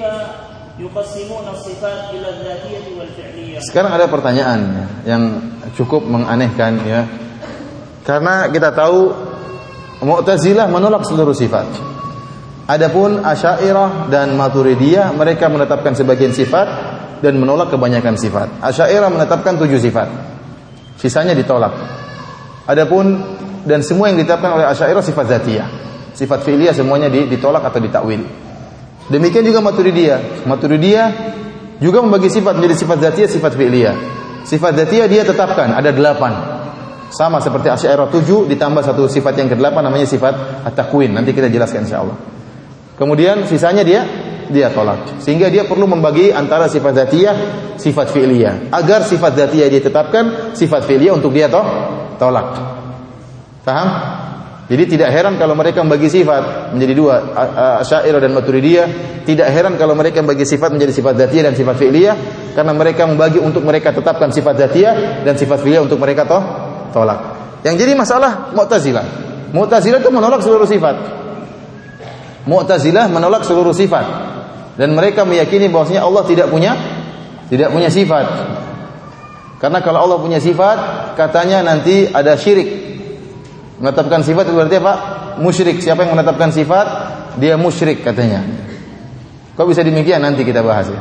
يقسمون الصفات إلى الذاتية والفعلية Sekarang ada pertanyaan yang cukup menganehkan ya. Karena kita tahu Mu'tazilah menolak seluruh sifat. Adapun Asy'ariyah dan Maturidiyah mereka menetapkan sebagian sifat dan menolak kebanyakan sifat. Asy'ariyah menetapkan tujuh sifat. Sisanya ditolak. Adapun dan semua yang ditetapkan oleh Asy'ariyah sifat zatiyah. Sifat fi'liyah semuanya ditolak atau ditakwil. Demikian juga Maturidiyah. Maturidiyah juga membagi sifat menjadi sifat zatiyah, sifat fi'liyah. Sifat zatiyah dia tetapkan ada delapan. Sama seperti Asy'ariyah tujuh ditambah satu sifat yang kedelapan namanya sifat at-takwin. Nanti kita jelaskan insyaallah. Kemudian sisanya dia dia tolak. Sehingga dia perlu membagi antara sifat zatiyah, sifat fi'liyah. Agar sifat zatiyah dia tetapkan, sifat fi'liyah untuk dia toh tolak. Paham? Jadi tidak heran kalau mereka membagi sifat menjadi dua, Asy'ariyah dan Maturidiyah. Tidak heran kalau mereka membagi sifat menjadi sifat dzatiyah dan sifat fi'liyah karena mereka membagi untuk mereka tetapkan sifat dzatiyah dan sifat fi'liyah untuk mereka toh tolak. Yang jadi masalah Mu'tazilah. Mu'tazilah itu menolak seluruh sifat. Mu'tazilah menolak seluruh sifat dan mereka meyakini bahwasanya Allah tidak punya tidak punya sifat. Karena kalau Allah punya sifat, katanya nanti ada syirik. Menetapkan sifat itu berarti apa? Musyrik. Siapa yang menetapkan sifat, dia musyrik katanya. Kok bisa demikian? Nanti kita bahas ya.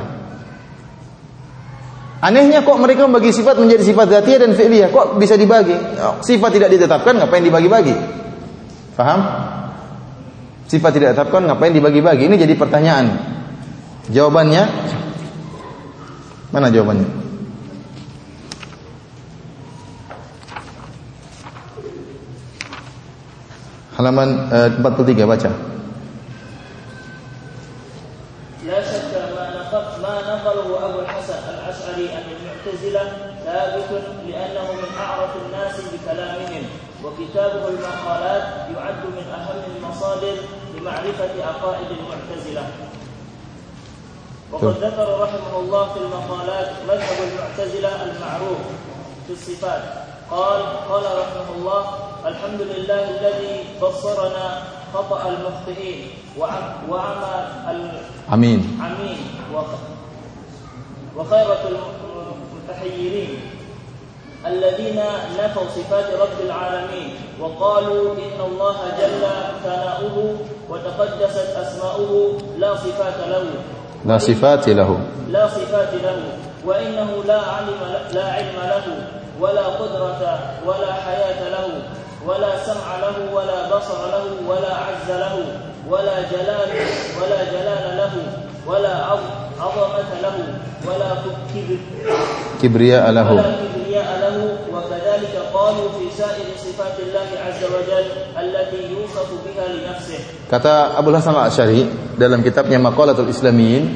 Anehnya kok mereka membagi sifat menjadi sifat dzatiyah dan fi'liyah. Kok bisa dibagi? Sifat tidak ditetapkan, ngapain dibagi-bagi? Paham? Sifat tidak ditetapkan, ngapain dibagi-bagi? Ini jadi pertanyaan. Jawabannya mana jawabannya? Halaman uh, 43 baca. لا شك ما نقله ابو الحسن الاشعري عن المعتزله ثابت لأنه من اعرف الناس بكلامهم وكتابه المقالات يعد من اهم المصادر لمعرفه عقائد المعتزله وقد ذكر رحمه الله في المقالات مذهب المعتزله المعروف في الصفات قال قال رحمه الله الحمد لله الذي بصرنا خطأ المخطئين وعم- وعمى. العمين وخ- وخيرة المتحيرين الذين نفوا صفات رب العالمين وقالوا إن الله جل ثناؤه وتقدست أسماؤه لا صفات له La sifati lahu. لا صفات له وإنه لا علم لا علم له ولا قدرة ولا حياة له ولا سمع له ولا بصر له ولا عز له ولا جلال ولا جلال له ولا عظ- عظمة له ولا كبر Kibriya lahu. ولا كبرياء له وكذلك قالوا في سائر صفات الله عز وجل التي يوصف بها لنفسه Kata Abu Hasan Al-Asy'ari dalam kitabnya Maqalatul Islamiyin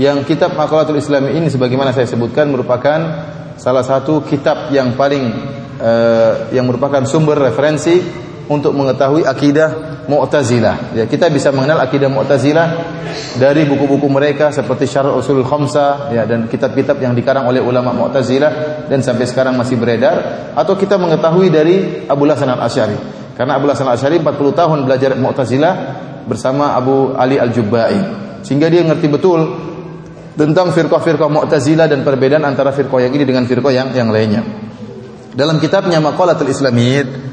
yang kitab Maqalatul Islamiyin ini sebagaimana saya sebutkan merupakan salah satu kitab yang paling eh, yang merupakan sumber referensi untuk mengetahui akidah Mu'tazilah. Ya, kita bisa mengenal akidah Mu'tazilah dari buku-buku mereka seperti Syarh Usul Khamsah ya dan kitab-kitab yang dikarang oleh ulama Mu'tazilah dan sampai sekarang masih beredar atau kita mengetahui dari Abu Hasan Al-Asy'ari. Karena Abu Hasan Al-Asy'ari 40 tahun belajar Mu'tazilah bersama Abu Ali Al-Jubba'i. Sehingga dia ngerti betul tentang firqah-firqah Mu'tazilah dan perbedaan antara firqah yang ini dengan firqah yang yang lainnya. Dalam kitabnya Maqalatul Islamiyyah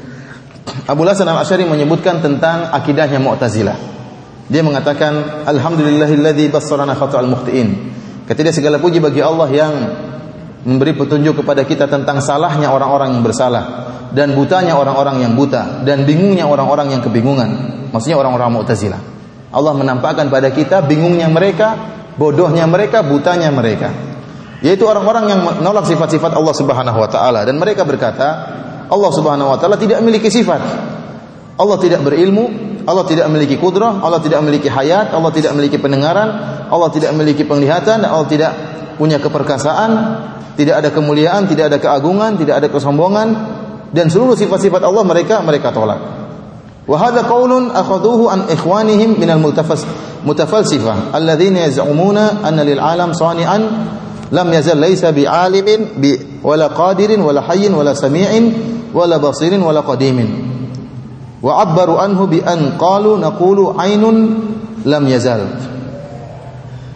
Abu Hasan Al-Asy'ari menyebutkan tentang akidahnya Mu'tazilah. Dia mengatakan alhamdulillahilladzi bassarana khata'al mukhtiin. Ketidak segala puji bagi Allah yang memberi petunjuk kepada kita tentang salahnya orang-orang yang bersalah dan butanya orang-orang yang buta dan bingungnya orang-orang yang kebingungan. Maksudnya orang-orang Mu'tazilah. Allah menampakkan pada kita bingungnya mereka, bodohnya mereka, butanya mereka. Yaitu orang-orang yang menolak sifat-sifat Allah Subhanahu wa taala dan mereka berkata, Allah Subhanahu wa taala tidak memiliki sifat. Allah tidak berilmu, Allah tidak memiliki kudrah, Allah tidak memiliki hayat, Allah tidak memiliki pendengaran, Allah tidak memiliki penglihatan, Allah tidak punya keperkasaan, tidak ada kemuliaan, tidak ada keagungan, tidak ada kesombongan dan seluruh sifat-sifat Allah mereka mereka tolak. Wa hadha qaulun akhadhuhu an ikhwanihim min al-multafas mutafalsifah alladhina yaz'umuna anna lil alam sani'an lam yazal laysa bi'alimin bi wala qadirin wala hayyin wala sami'in wala basirin wala qadimin. Wa 'abbaru anhu bi an qalu naqulu ainun lam yazal.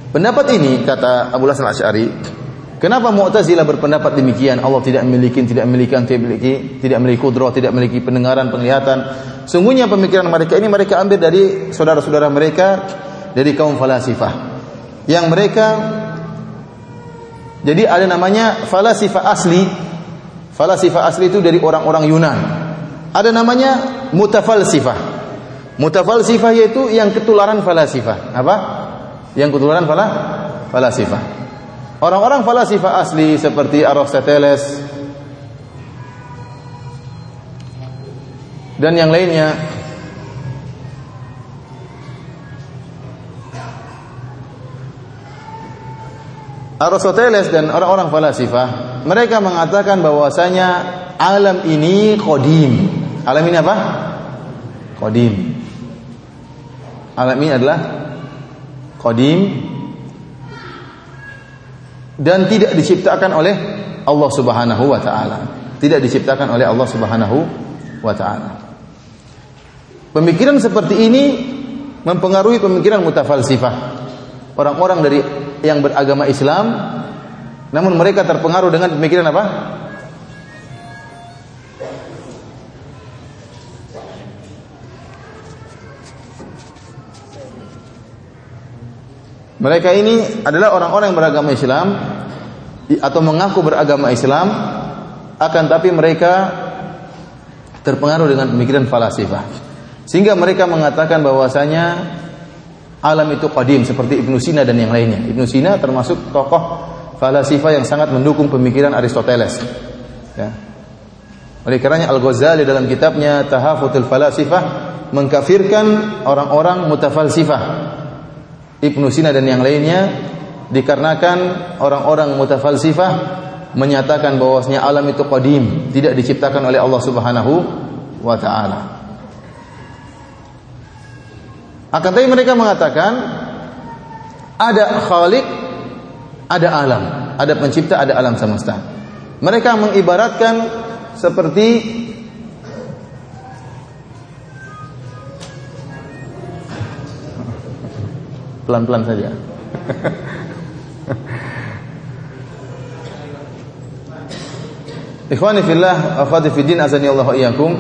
Pendapat ini kata Abu Hasan Asy'ari, kenapa Mu'tazilah berpendapat demikian? Allah tidak memiliki, tidak memiliki, tidak memiliki, tidak memiliki kudrah, tidak memiliki pendengaran, penglihatan. Sungguhnya pemikiran mereka ini mereka ambil dari saudara-saudara mereka dari kaum falasifah. Yang mereka jadi ada namanya falasifah asli. Falasifah asli itu dari orang-orang Yunan. Ada namanya mutafalsifah. Mutafalsifah yaitu yang ketularan falasifah. Apa? Yang ketularan fala falasifah. Orang-orang falasifah asli seperti Aristoteles dan yang lainnya Aristoteles dan orang-orang falasifah mereka mengatakan bahwasanya alam ini qadim. Alam ini apa? Qadim. Alam ini adalah qadim dan tidak diciptakan oleh Allah Subhanahu wa taala. Tidak diciptakan oleh Allah Subhanahu wa taala. Pemikiran seperti ini mempengaruhi pemikiran mutafalsifah. Orang-orang dari yang beragama Islam namun mereka terpengaruh dengan pemikiran apa? Mereka ini adalah orang-orang yang beragama Islam atau mengaku beragama Islam akan tapi mereka terpengaruh dengan pemikiran falasifah. Sehingga mereka mengatakan bahwasanya alam itu qadim seperti Ibnu Sina dan yang lainnya. Ibnu Sina termasuk tokoh falasifah yang sangat mendukung pemikiran Aristoteles. Ya. Oleh karenanya Al-Ghazali dalam kitabnya Tahafutul Falasifah mengkafirkan orang-orang mutafalsifah. Ibnu Sina dan yang lainnya dikarenakan orang-orang mutafalsifah menyatakan bahwasanya alam itu qadim, tidak diciptakan oleh Allah Subhanahu wa taala. Akan tapi mereka mengatakan ada khalik, ada alam, ada pencipta, ada alam semesta. Mereka mengibaratkan seperti pelan-pelan saja. Ikhwani fillah, akhwati fid din azani Allah iyyakum.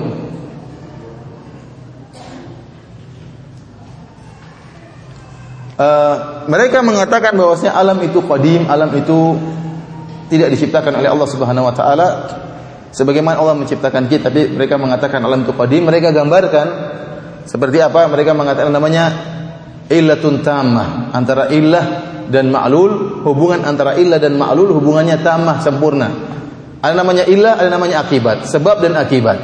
Uh, mereka mengatakan bahwasanya alam itu qadim, alam itu tidak diciptakan oleh Allah Subhanahu wa taala sebagaimana Allah menciptakan kita, tapi mereka mengatakan alam itu qadim, mereka gambarkan seperti apa? Mereka mengatakan namanya illatun tamah, antara illah dan ma'lul, hubungan antara illah dan ma'lul hubungannya tamah sempurna. Ada namanya ilah, ada namanya akibat, sebab dan akibat.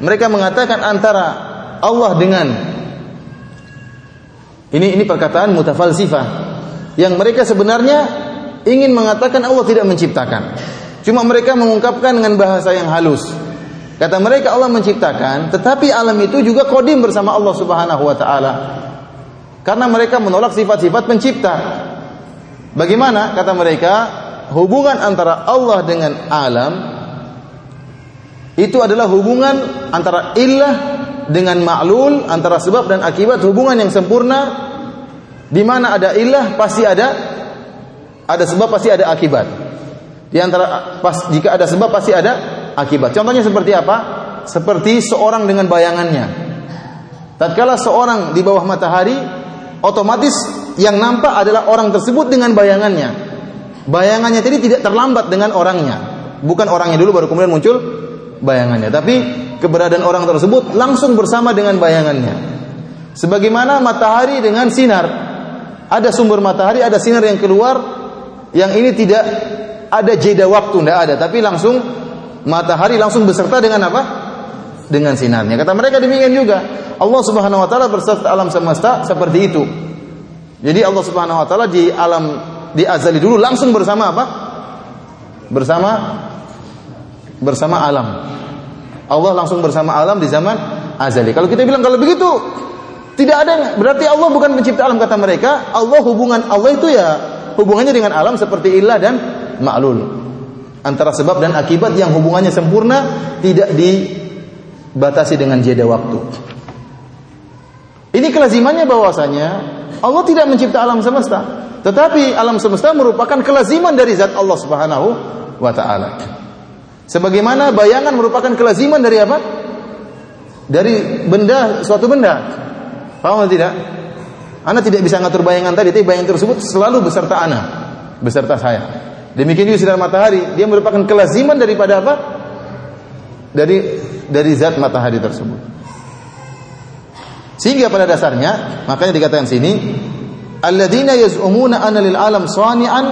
Mereka mengatakan antara Allah dengan ini ini perkataan mutafalsifah yang mereka sebenarnya ingin mengatakan Allah tidak menciptakan. Cuma mereka mengungkapkan dengan bahasa yang halus. Kata mereka Allah menciptakan, tetapi alam itu juga kodim bersama Allah Subhanahu wa taala. Karena mereka menolak sifat-sifat pencipta. Bagaimana kata mereka? Hubungan antara Allah dengan alam itu adalah hubungan antara illah dengan ma'lul, antara sebab dan akibat, hubungan yang sempurna di mana ada illah pasti ada ada sebab pasti ada akibat. Di antara pas jika ada sebab pasti ada akibat. Contohnya seperti apa? Seperti seorang dengan bayangannya. Tatkala seorang di bawah matahari, otomatis yang nampak adalah orang tersebut dengan bayangannya. Bayangannya tadi tidak terlambat dengan orangnya. Bukan orangnya dulu baru kemudian muncul bayangannya. Tapi keberadaan orang tersebut langsung bersama dengan bayangannya. Sebagaimana matahari dengan sinar. Ada sumber matahari, ada sinar yang keluar yang ini tidak ada jeda waktu, tidak ada, tapi langsung matahari langsung beserta dengan apa? Dengan sinarnya. Kata mereka demikian juga. Allah Subhanahu wa taala berserta alam semesta seperti itu. Jadi Allah Subhanahu wa taala di alam di azali dulu langsung bersama apa? Bersama bersama alam. Allah langsung bersama alam di zaman azali. Kalau kita bilang kalau begitu tidak ada berarti Allah bukan pencipta alam kata mereka. Allah hubungan Allah itu ya hubungannya dengan alam seperti ilah dan ma'lul. Antara sebab dan akibat yang hubungannya sempurna tidak dibatasi dengan jeda waktu. Ini kelazimannya bahwasanya Allah tidak mencipta alam semesta. Tetapi alam semesta merupakan kelaziman dari zat Allah Subhanahu wa taala. Sebagaimana bayangan merupakan kelaziman dari apa? Dari benda suatu benda. Paham atau tidak? Anda tidak bisa ngatur bayangan tadi, tapi bayangan tersebut selalu beserta ana, beserta saya. Demikian juga sinar matahari, dia merupakan kelaziman daripada apa? Dari dari zat matahari tersebut. Sehingga pada dasarnya, makanya dikatakan sini, alladzina yaz'umuna anna lil alam sani'an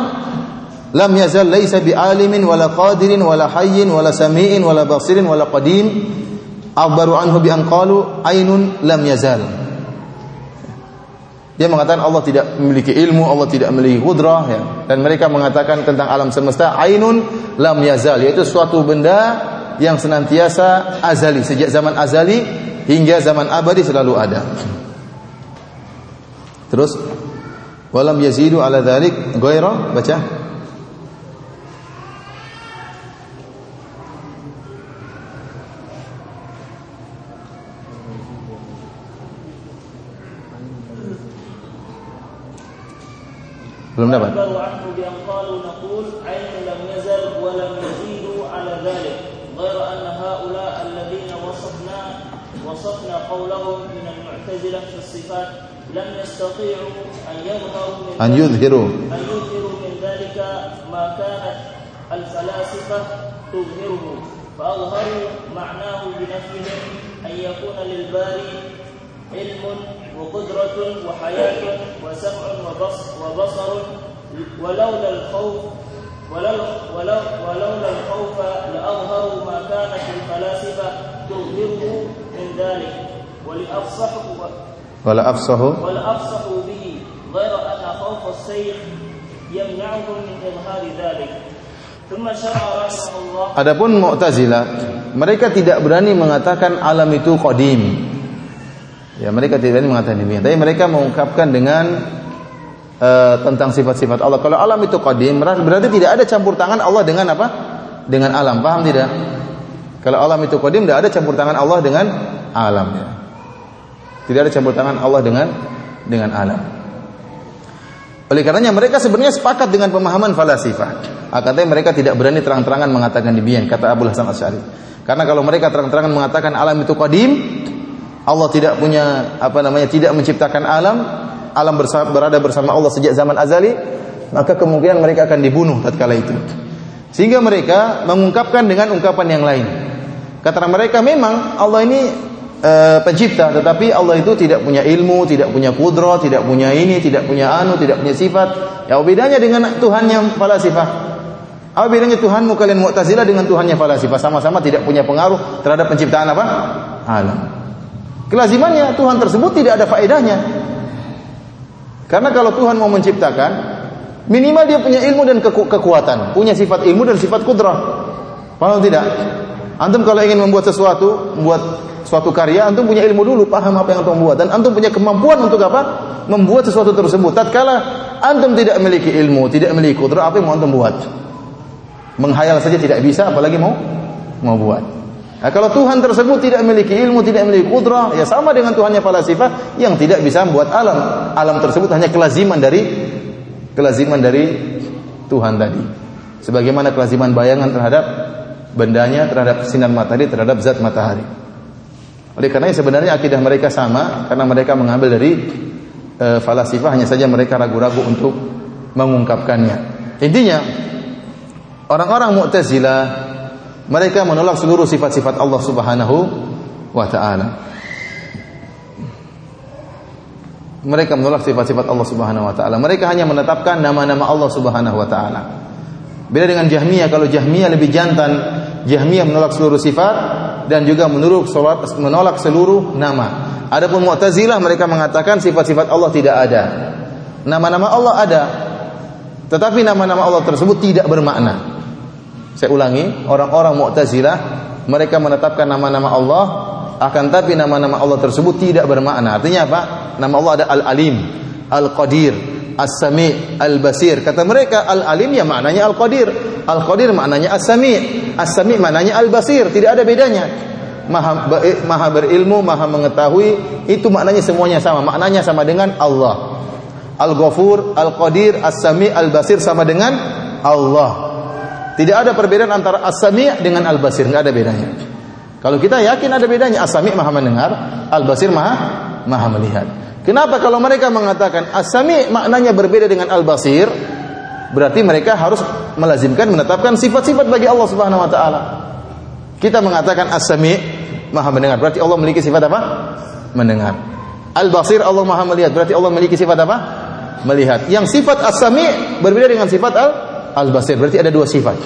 lam yazal laysa bi'alimin wala qadirin wala hayyin wala sami'in wala basirin wala qadim akhbaru anhu bi an qalu ainun lam yazal dia mengatakan Allah tidak memiliki ilmu, Allah tidak memiliki kudrah ya. Dan mereka mengatakan tentang alam semesta ainun lam yazal yaitu suatu benda yang senantiasa azali sejak zaman azali hingga zaman abadi selalu ada. Terus Walam yazidu ala dhalik ghaira baca belum dapat وصفنا قولهم من المعتزلة في الصفات لم يستطيعوا أن يظهروا من أن يظهروا. أن يظهروا من ذلك ما كانت الفلاسفة تظهره. فأظهروا معناه بنفيهم أن يكون للباري علم وقدرة وحياة وسمع وبصر, ولولا الخوف ولو ولو ولولا الخوف لأظهروا ما كانت الفلاسفة تظهره من ذلك. ولأفصحوا ولأفصحوا ولأفصحوا به غير أن خوف السيف يمنعهم من إظهار ذلك ثم شرع رحمه الله Adapun Mu'tazilah, mereka tidak berani mengatakan alam itu qadim. Ya, mereka tidak berani mengatakan demikian. Tapi mereka mengungkapkan dengan uh, tentang sifat-sifat Allah. Kalau alam itu qadim, berarti tidak ada campur tangan Allah dengan apa? Dengan alam. Paham tidak? Kalau alam itu qadim, tidak ada campur tangan Allah dengan alam. Ya. Tidak ada campur tangan Allah dengan dengan alam. Oleh karenanya mereka sebenarnya sepakat dengan pemahaman falasifah. Katanya mereka tidak berani terang-terangan mengatakan demikian kata Abu Hasan Asy'ari. Karena kalau mereka terang-terangan mengatakan alam itu qadim, Allah tidak punya apa namanya tidak menciptakan alam, alam bersama, berada bersama Allah sejak zaman azali, maka kemungkinan mereka akan dibunuh tatkala itu. Sehingga mereka mengungkapkan dengan ungkapan yang lain. Kata mereka memang Allah ini e, pencipta, tetapi Allah itu tidak punya ilmu, tidak punya kudro, tidak punya ini, tidak punya anu, tidak punya sifat. Ya bedanya dengan Tuhan yang falasifah. Apa bedanya Tuhanmu kalian Mu'tazilah dengan Tuhannya falasifah? Sama-sama tidak punya pengaruh terhadap penciptaan apa? Alam. Kelazimannya Tuhan tersebut tidak ada faedahnya. Karena kalau Tuhan mau menciptakan, minimal dia punya ilmu dan keku kekuatan, punya sifat ilmu dan sifat kudrah. Paham tidak? Antum kalau ingin membuat sesuatu, membuat suatu karya, antum punya ilmu dulu, paham apa yang antum buat dan antum punya kemampuan untuk apa? Membuat sesuatu tersebut. Tatkala antum tidak memiliki ilmu, tidak memiliki kudrah, apa yang mau antum buat? Menghayal saja tidak bisa, apalagi mau mau buat. Nah, kalau Tuhan tersebut tidak memiliki ilmu, tidak memiliki kudrah, ya sama dengan Tuhannya falasifah yang tidak bisa membuat alam. Alam tersebut hanya kelaziman dari kelaziman dari Tuhan tadi. Sebagaimana kelaziman bayangan terhadap bendanya, terhadap sinar matahari, terhadap zat matahari. Oleh karena sebenarnya akidah mereka sama karena mereka mengambil dari e, falasifah hanya saja mereka ragu-ragu untuk mengungkapkannya. Intinya orang-orang Mu'tazilah mereka menolak seluruh sifat-sifat Allah Subhanahu wa taala. Mereka menolak sifat-sifat Allah Subhanahu wa taala. Mereka hanya menetapkan nama-nama Allah Subhanahu wa taala. Beda dengan Jahmiyah, kalau Jahmiyah lebih jantan, Jahmiyah menolak seluruh sifat dan juga menolak menolak seluruh nama. Adapun Mu'tazilah mereka mengatakan sifat-sifat Allah tidak ada. Nama-nama Allah ada. Tetapi nama-nama Allah tersebut tidak bermakna. Saya ulangi, orang-orang Mu'tazilah mereka menetapkan nama-nama Allah akan tapi nama-nama Allah tersebut tidak bermakna. Artinya apa? Nama Allah ada Al-Alim, Al-Qadir, As-Sami, Al-Basir. Kata mereka Al-Alim ya maknanya Al-Qadir, Al-Qadir maknanya As-Sami, As-Sami maknanya Al-Basir, tidak ada bedanya. Maha, maha berilmu, maha mengetahui, itu maknanya semuanya sama. Maknanya sama dengan Allah. Al-Ghafur, Al-Qadir, As-Sami, Al-Basir sama dengan Allah. Tidak ada perbedaan antara As-Sami' dengan Al-Basir, enggak ada bedanya. Kalau kita yakin ada bedanya, As-Sami' Maha mendengar, Al-Basir Maha Maha melihat. Kenapa kalau mereka mengatakan As-Sami' maknanya berbeda dengan Al-Basir? Berarti mereka harus melazimkan menetapkan sifat-sifat bagi Allah Subhanahu wa taala. Kita mengatakan As-Sami' Maha mendengar, berarti Allah memiliki sifat apa? Mendengar. Al-Basir Allah Maha melihat, berarti Allah memiliki sifat apa? Melihat. Yang sifat As-Sami' berbeda dengan sifat Al Al-Basir. Berarti ada dua sifat.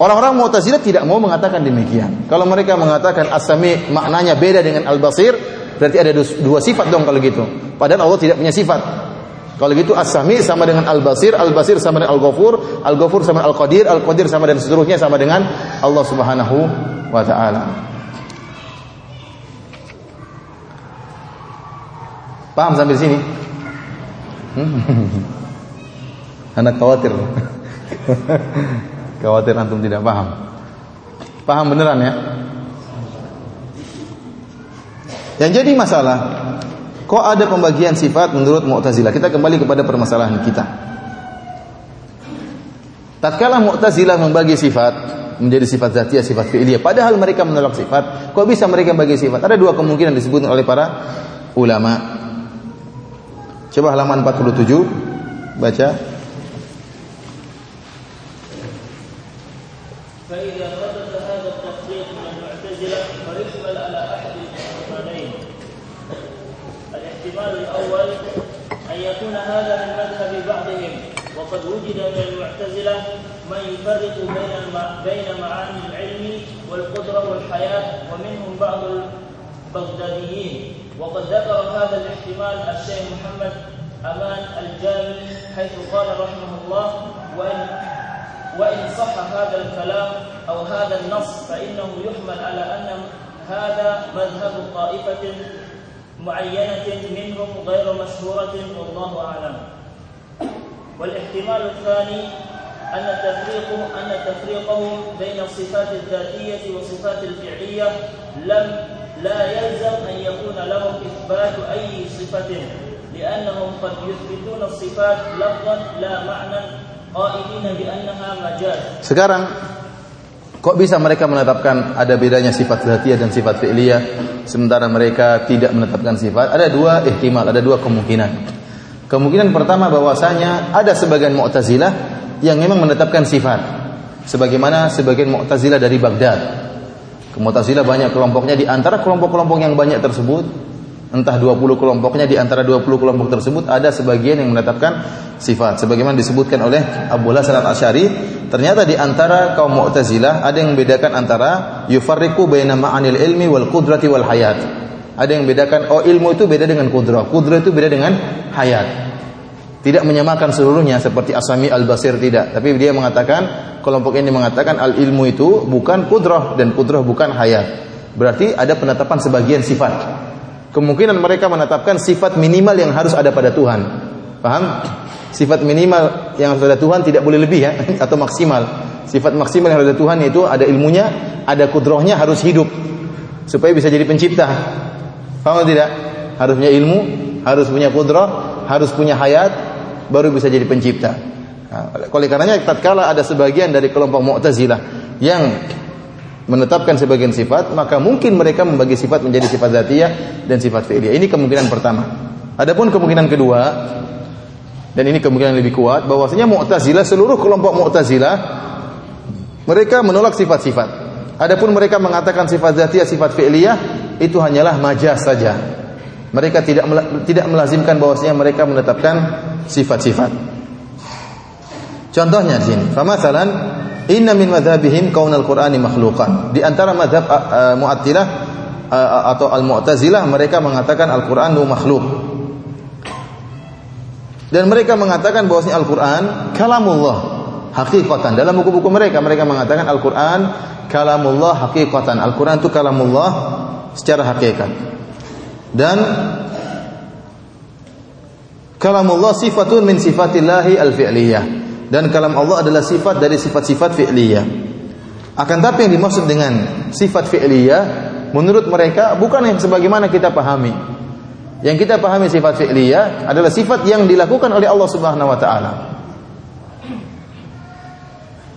Orang-orang Mu'tazilah tidak mau mengatakan demikian. Kalau mereka mengatakan As-Sami maknanya beda dengan Al-Basir, berarti ada dua sifat dong kalau gitu. Padahal Allah tidak punya sifat. Kalau gitu As-Sami sama dengan Al-Basir, Al-Basir sama dengan Al-Ghafur, Al-Ghafur sama dengan Al-Qadir, Al-Qadir sama dan seterusnya sama dengan Allah Subhanahu wa taala. Paham sampai sini? Anak khawatir. khawatir antum tidak paham. Paham beneran ya? Yang jadi masalah, kok ada pembagian sifat menurut Mu'tazilah? Kita kembali kepada permasalahan kita. Tatkala Mu'tazilah membagi sifat menjadi sifat zatiyah, sifat fi'liyah, padahal mereka menolak sifat, kok bisa mereka membagi sifat? Ada dua kemungkinan disebut oleh para ulama. Coba halaman 47 baca. Baiklah. وجد من المعتزلة من يفرق بين بين معاني العلم والقدرة والحياة ومنهم بعض البغداديين. وقد ذكر هذا الاحتمال الشيخ محمد أمان الجامي حيث قال رحمه الله وإن وإن صح هذا الكلام أو هذا النص فإنه يحمل على أن هذا مذهب طائفة معينة منهم غير مشهورة والله أعلم. والاحتمال الثاني أن تفريق أن تفريقهم بين الصفات الذاتية والصفات الفعلية لم لا يلزم أن يكون لهم إثبات أي صفة لأنهم قد يثبتون الصفات لفظا لا معنى قائلين بأنها مجاز Sekarang Kok bisa mereka menetapkan ada bedanya sifat zatiyah dan sifat fi'liyah sementara mereka tidak menetapkan sifat? Ada dua ihtimal, ada dua kemungkinan. Kemungkinan pertama bahwasanya ada sebagian Mu'tazilah yang memang menetapkan sifat. Sebagaimana sebagian Mu'tazilah dari Baghdad. Mu'tazilah banyak kelompoknya di antara kelompok-kelompok yang banyak tersebut entah 20 kelompoknya di antara 20 kelompok tersebut ada sebagian yang menetapkan sifat sebagaimana disebutkan oleh Abu Hasan Al-Asy'ari ternyata di antara kaum Mu'tazilah ada yang membedakan antara yufarriqu baina ma'anil ilmi wal qudrati wal hayat ada yang membedakan oh ilmu itu beda dengan kudrah kudrah itu beda dengan hayat tidak menyamakan seluruhnya seperti Asami Al-Basir tidak tapi dia mengatakan kelompok ini mengatakan al ilmu itu bukan kudrah dan kudrah bukan hayat berarti ada penetapan sebagian sifat kemungkinan mereka menetapkan sifat minimal yang harus ada pada Tuhan. Paham? Sifat minimal yang harus ada Tuhan tidak boleh lebih ya atau maksimal. Sifat maksimal yang harus ada Tuhan yaitu ada ilmunya, ada kudrohnya harus hidup supaya bisa jadi pencipta. Paham tidak? Harus punya ilmu, harus punya kudroh, harus punya hayat, baru bisa jadi pencipta. Nah, oleh karenanya tatkala ada sebagian dari kelompok Mu'tazilah yang menetapkan sebagian sifat, maka mungkin mereka membagi sifat menjadi sifat zatiyah dan sifat fi'liyah. Ini kemungkinan pertama. Adapun kemungkinan kedua, dan ini kemungkinan lebih kuat, bahwasanya Mu'tazilah seluruh kelompok Mu'tazilah mereka menolak sifat-sifat. Adapun mereka mengatakan sifat zatiyah, sifat fi'liyah itu hanyalah majaz saja. Mereka tidak tidak melazimkan bahwasanya mereka menetapkan sifat-sifat. Contohnya di sini, famasalan Inna min madhabihim kaunal Qur'ani makhluqan. Di antara madhab uh, Mu'attilah uh, atau Al-Mu'tazilah mereka mengatakan Al-Qur'an itu makhluk. Dan mereka mengatakan bahwasanya Al-Qur'an kalamullah hakikatan. Dalam buku-buku mereka mereka mengatakan Al-Qur'an kalamullah hakikatan. Al-Qur'an itu kalamullah secara hakikat. Dan kalamullah sifatun min sifatillahi al-fi'liyah dan kalam Allah adalah sifat dari sifat-sifat fi'liyah. Akan tapi yang dimaksud dengan sifat fi'liyah menurut mereka bukan yang sebagaimana kita pahami. Yang kita pahami sifat fi'liyah adalah sifat yang dilakukan oleh Allah Subhanahu wa taala.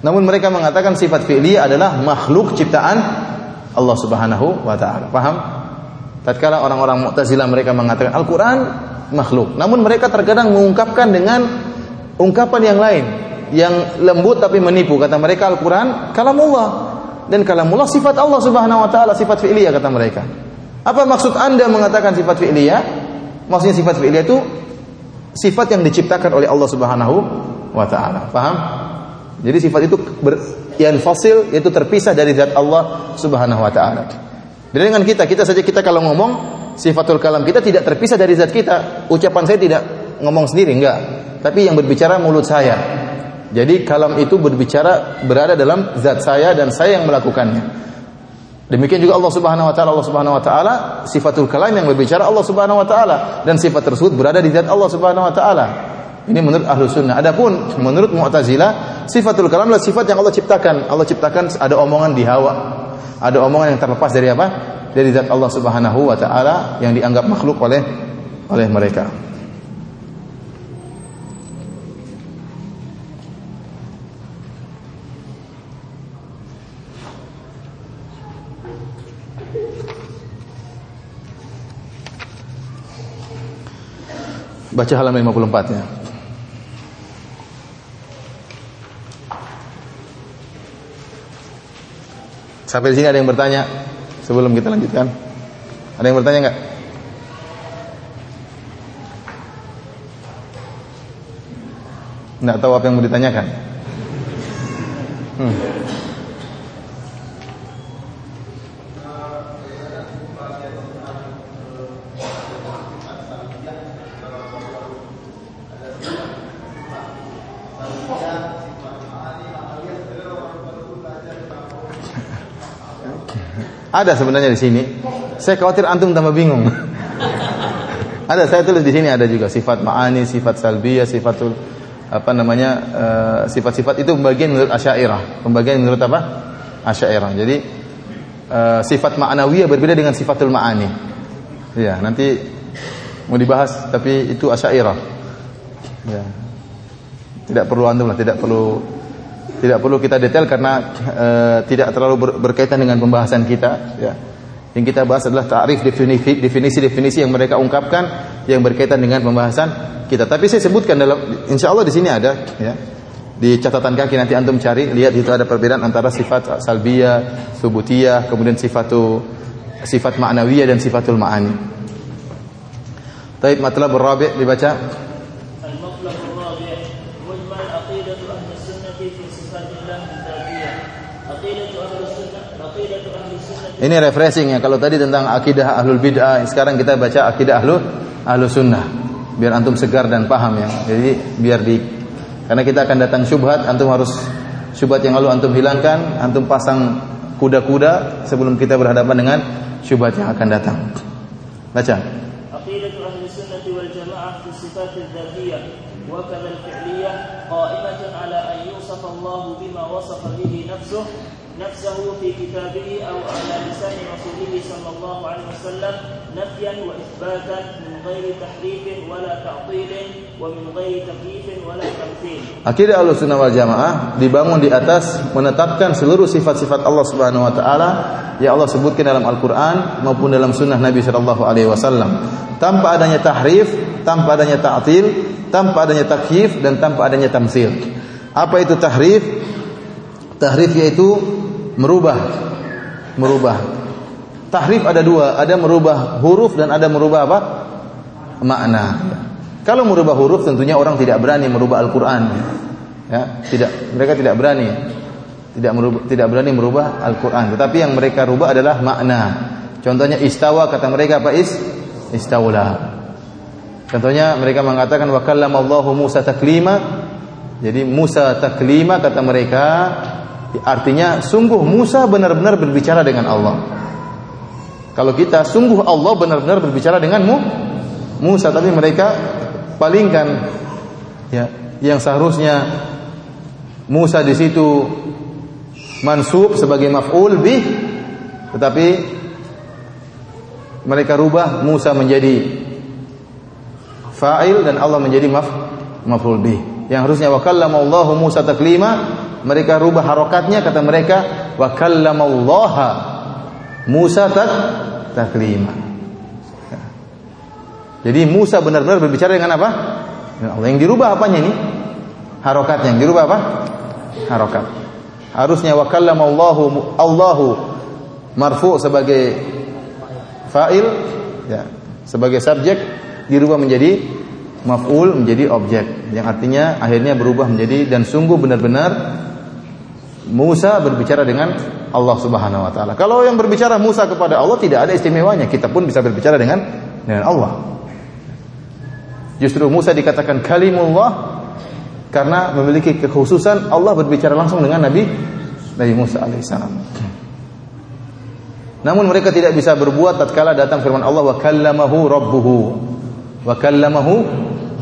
Namun mereka mengatakan sifat fi'liyah adalah makhluk ciptaan Allah Subhanahu wa taala. Paham? Tatkala orang-orang Mu'tazilah mereka mengatakan Al-Qur'an makhluk. Namun mereka terkadang mengungkapkan dengan ungkapan yang lain yang lembut tapi menipu kata mereka Al-Qur'an kalamullah dan kalamullah sifat Allah Subhanahu wa taala sifat fi'liyah kata mereka apa maksud Anda mengatakan sifat fi'liyah maksudnya sifat fi'liyah itu sifat yang diciptakan oleh Allah Subhanahu wa taala paham jadi sifat itu ber, yang fasil itu terpisah dari zat Allah Subhanahu wa taala dan dengan kita kita saja kita kalau ngomong sifatul kalam kita tidak terpisah dari zat kita ucapan saya tidak ngomong sendiri enggak tapi yang berbicara mulut saya. Jadi kalam itu berbicara berada dalam zat saya dan saya yang melakukannya. Demikian juga Allah Subhanahu wa taala Allah Subhanahu wa taala sifatul kalam yang berbicara Allah Subhanahu wa taala dan sifat tersebut berada di zat Allah Subhanahu wa taala. Ini menurut ahlu sunnah. Adapun menurut Mu'tazilah, sifatul kalam adalah sifat yang Allah ciptakan. Allah ciptakan ada omongan di hawa. Ada omongan yang terlepas dari apa? Dari zat Allah Subhanahu wa taala yang dianggap makhluk oleh oleh mereka. Baca halaman 54 ya. Sampai di sini ada yang bertanya sebelum kita lanjutkan? Ada yang bertanya nggak? Nggak tahu apa yang mau ditanyakan? Hmm. Ada sebenarnya di sini. Saya khawatir antum tambah bingung. ada saya tulis di sini ada juga sifat ma'ani, sifat salbiyah, sifatul apa namanya eh, sifat-sifat uh, itu pembagian menurut Asy'ariyah. Pembagian menurut apa? Asy'ariyah. Jadi uh, sifat ma'nawiyah berbeda dengan sifatul ma'ani. Ya, nanti mau dibahas tapi itu Asy'ariyah. Ya. Tidak perlu antum lah, tidak perlu tidak perlu kita detail karena e, tidak terlalu ber, berkaitan dengan pembahasan kita. Ya. Yang kita bahas adalah tarif definisi-definisi yang mereka ungkapkan yang berkaitan dengan pembahasan kita. Tapi saya sebutkan dalam, insya Allah di sini ada, ya. Di catatan kaki nanti antum cari, lihat itu ada perbedaan antara sifat salbiyah, subutiyah, kemudian sifatu sifat ma'nawiyah dan sifatul ma'ani. Taib matlab rabi' dibaca. Ini refreshing ya. Kalau tadi tentang akidah ahlul bid'ah, sekarang kita baca akidah ahlu ahlu sunnah. Biar antum segar dan paham ya. Jadi biar di karena kita akan datang syubhat, antum harus syubhat yang lalu antum hilangkan, antum pasang kuda-kuda sebelum kita berhadapan dengan syubhat yang akan datang. Baca. كتابه أو على لسان رسوله صلى الله عليه وسلم نفيا وإثباتا من غير تحريف ولا تعطيل ومن غير تكييف ولا تمثيل. Akidah Ahlussunnah wal Jamaah dibangun di atas menetapkan seluruh sifat-sifat Allah Subhanahu wa taala yang Allah sebutkan dalam Al-Qur'an maupun dalam sunnah Nabi sallallahu alaihi wasallam tanpa adanya tahrif, tanpa adanya ta'til, tanpa adanya takyif dan tanpa adanya tamsil. Apa itu tahrif? Tahrif yaitu merubah. Merubah. Tahrif ada dua. Ada merubah huruf dan ada merubah apa? Makna. Kalau merubah huruf tentunya orang tidak berani merubah Al-Qur'an. Ya tidak. Mereka tidak berani. Tidak merubah, tidak berani merubah Al-Qur'an. Tetapi yang mereka rubah adalah makna. Contohnya istawa kata mereka apa? Is istaula contohnya mereka mengatakan wa kallamallahu Musa taklima. Jadi Musa taklima kata mereka Artinya sungguh Musa benar-benar berbicara dengan Allah. Kalau kita sungguh Allah benar-benar berbicara denganmu Musa tapi mereka palingkan ya yang seharusnya Musa di situ mansub sebagai maf'ul bih tetapi mereka rubah Musa menjadi fa'il dan Allah menjadi maf maf'ul bih. Yang harusnya wa kallamallahu Musa taklima mereka rubah harokatnya kata mereka wa kallamallaha Musa tak taklima. Jadi Musa benar-benar berbicara dengan apa? Yang dirubah apanya ini? Harokatnya. Yang dirubah apa? Harokat. Harusnya wa kallamallahu Allahu marfu sebagai fa'il ya, sebagai subjek dirubah menjadi maf'ul menjadi objek yang artinya akhirnya berubah menjadi dan sungguh benar-benar Musa berbicara dengan Allah Subhanahu wa taala. Kalau yang berbicara Musa kepada Allah tidak ada istimewanya, kita pun bisa berbicara dengan dengan Allah. Justru Musa dikatakan kalimullah karena memiliki kekhususan Allah berbicara langsung dengan Nabi Nabi Musa alaihissalam. Namun mereka tidak bisa berbuat tatkala datang firman Allah wa kallamahu rabbuhu. Wa kallamahu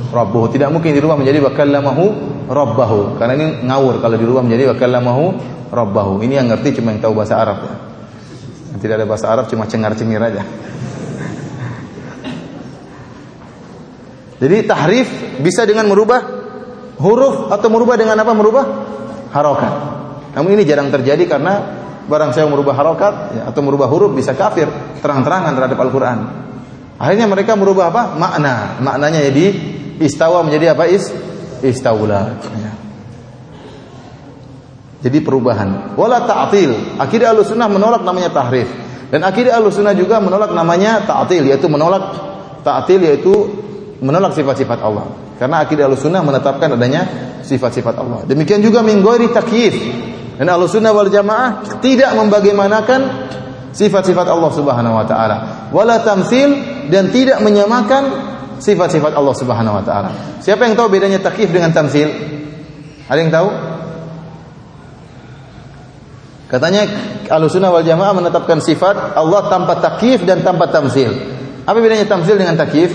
rabbuhu. Tidak mungkin dirubah menjadi wa kallamahu rabbahu. Karena ini ngawur kalau dirubah menjadi wakallamahu rabbahu. Ini yang ngerti cuma yang tahu bahasa Arab ya. Yang tidak ada bahasa Arab cuma cengar-cengir aja. Jadi tahrif bisa dengan merubah huruf atau merubah dengan apa? Merubah harokat. Namun ini jarang terjadi karena barang saya merubah harokat ya, atau merubah huruf bisa kafir terang-terangan terhadap Al-Quran. Akhirnya mereka merubah apa? Makna. Maknanya jadi istawa menjadi apa? Is istaula. Jadi perubahan. Wala ta'til. Akidah Ahlussunnah menolak namanya tahrif. Dan akidah Ahlussunnah juga menolak namanya ta'til yaitu menolak ta'til yaitu menolak sifat-sifat Allah. Karena akidah Ahlussunnah menetapkan adanya sifat-sifat Allah. Demikian juga min ghairi takyif. Dan Ahlussunnah wal Jamaah tidak membagaimanakan sifat-sifat Allah Subhanahu wa taala. Wala tamtsil dan tidak menyamakan sifat-sifat Allah Subhanahu wa taala. Siapa yang tahu bedanya takyif dengan tamtsil? Ada yang tahu? Katanya Ahlussunnah wal Jamaah menetapkan sifat Allah tanpa takyif dan tanpa tamsil. Apa bedanya tamsil dengan takyif?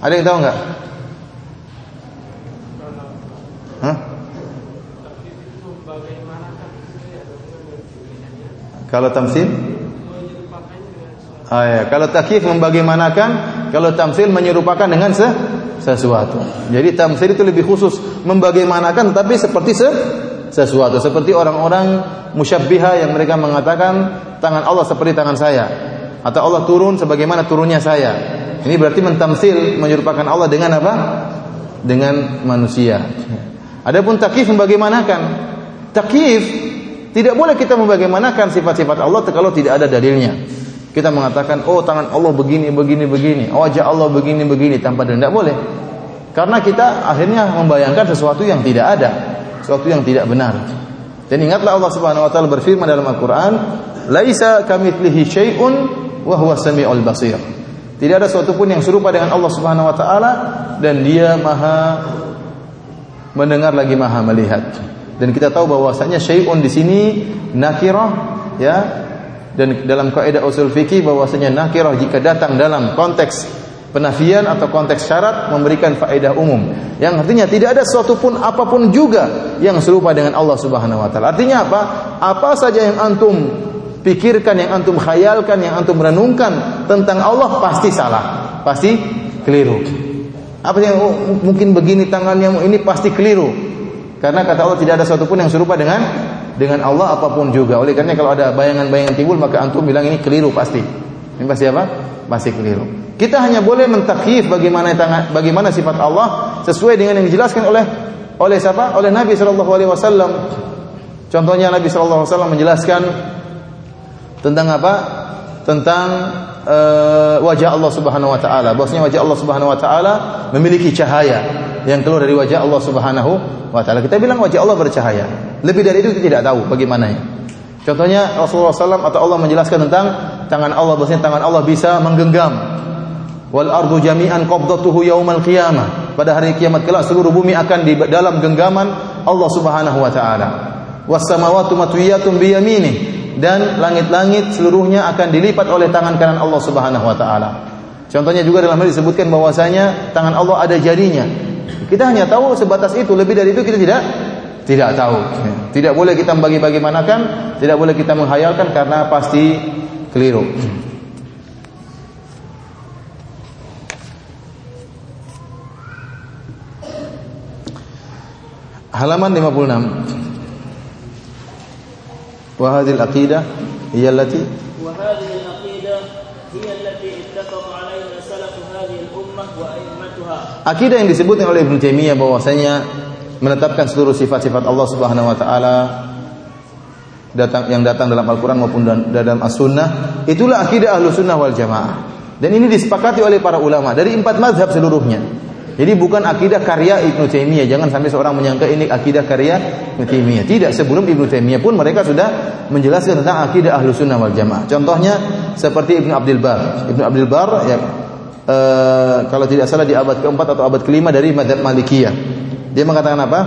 Ada yang tahu enggak? Hah? Kalau tamsil? Ah, ya. Kalau takyif membagaimanakan, kalau tamsil menyerupakan dengan se sesuatu. Jadi tamsil itu lebih khusus membagaimanakan tapi seperti se sesuatu seperti orang-orang musyabbiha yang mereka mengatakan tangan Allah seperti tangan saya atau Allah turun sebagaimana turunnya saya. Ini berarti mentamsil menyerupakan Allah dengan apa? Dengan manusia. Adapun takif membagaimanakan. Takif tidak boleh kita membagaimanakan sifat-sifat Allah kalau tidak ada dalilnya. Kita mengatakan, oh tangan Allah begini, begini, begini, wajah Allah begini, begini, tanpa dalil. Tidak boleh. Karena kita akhirnya membayangkan sesuatu yang tidak ada sesuatu yang tidak benar. Dan ingatlah Allah Subhanahu wa taala berfirman dalam Al-Qur'an, "Laisa kamitslihi syai'un wa huwa samiul basir." Tidak ada sesuatu pun yang serupa dengan Allah Subhanahu wa taala dan Dia Maha mendengar lagi Maha melihat. Dan kita tahu bahwasanya syai'un di sini nakirah ya. Dan dalam kaidah usul fikih bahwasanya nakirah jika datang dalam konteks penafian atau konteks syarat memberikan faedah umum yang artinya tidak ada sesuatu pun apa pun juga yang serupa dengan Allah Subhanahu wa taala. Artinya apa? Apa saja yang antum pikirkan, yang antum khayalkan, yang antum renungkan tentang Allah pasti salah, pasti keliru. Apa yang mungkin begini tangannya ini pasti keliru. Karena kata Allah tidak ada sesuatu pun yang serupa dengan dengan Allah apa pun juga. Oleh karena kalau ada bayangan-bayangan timbul maka antum bilang ini keliru pasti. Ini pasti apa? Pasti keliru. Kita hanya boleh mentakhif bagaimana bagaimana sifat Allah sesuai dengan yang dijelaskan oleh oleh siapa? Oleh Nabi sallallahu alaihi wasallam. Contohnya Nabi sallallahu alaihi wasallam menjelaskan tentang apa? Tentang uh, wajah Allah Subhanahu wa taala. Bahwasanya wajah Allah Subhanahu wa taala memiliki cahaya yang keluar dari wajah Allah Subhanahu wa taala. Kita bilang wajah Allah bercahaya. Lebih dari itu kita tidak tahu bagaimana. Contohnya Rasulullah SAW atau Allah menjelaskan tentang tangan Allah, bahwasanya tangan Allah bisa menggenggam wal ardu jami'an qabdatuhu yaumal qiyamah. Pada hari kiamat kelak seluruh bumi akan di dalam genggaman Allah Subhanahu wa taala. Was samawati matwiyatun bi dan langit-langit seluruhnya akan dilipat oleh tangan kanan Allah Subhanahu wa taala. Contohnya juga dalam hal disebutkan bahwasanya tangan Allah ada jarinya. Kita hanya tahu sebatas itu, lebih dari itu kita tidak tidak tahu. Tidak boleh kita membagi-bagimanakan, tidak boleh kita menghayalkan karena pasti keliru. halaman 56 wa hadhihi al-aqidah hiya allati wa hadhihi al-aqidah hiya allati 'alayha salaf Akidah yang disebutkan oleh Ibnu Taimiyah bahwasanya menetapkan seluruh sifat-sifat Allah Subhanahu wa taala yang datang dalam Al-Qur'an maupun dalam As-Sunnah itulah akidah Ahlussunnah wal Jamaah dan ini disepakati oleh para ulama dari empat mazhab seluruhnya jadi bukan akidah karya Ibnu Taimiyah. Jangan sampai seorang menyangka ini akidah karya Ibnu Taimiyah. Tidak, sebelum Ibnu Taimiyah pun mereka sudah menjelaskan tentang akidah Ahlu Sunnah wal Jamaah. Contohnya seperti Ibnu Abdul Bar. Ibnu Abdul Bar ya e, kalau tidak salah di abad keempat atau abad kelima dari Madzhab Malikiyah. Dia mengatakan apa?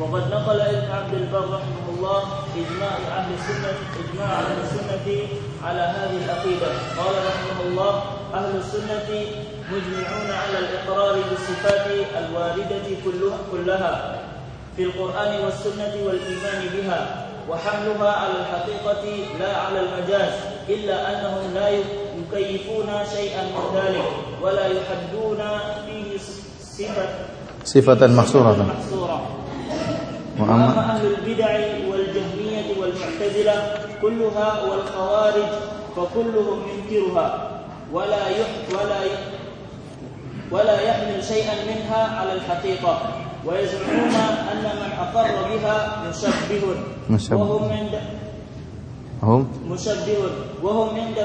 وقد نقل ابن عبد البر رحمه الله إجماع أهل السنة إجماع أهل السنة على هذه العقيدة قال رحمه الله أهل السنة مجمعون على الإقرار بالصفات الواردة كلها, كلها في القرآن والسنة والإيمان بها وحملها على الحقيقة لا على المجاز إلا أنهم لا يكيفون شيئا من ذلك ولا يحدون فيه صفة صفة محصورة. وأما أهل البدع والجهمية والمعتزلة كلها والخوارج فكلهم ينكرها ولا ولا ولا يحمل شيئا منها على الحقيقة ويزعمون أن من أقر بها مشبه. مشبه. وهم عند هم؟ مشبه. وهم عند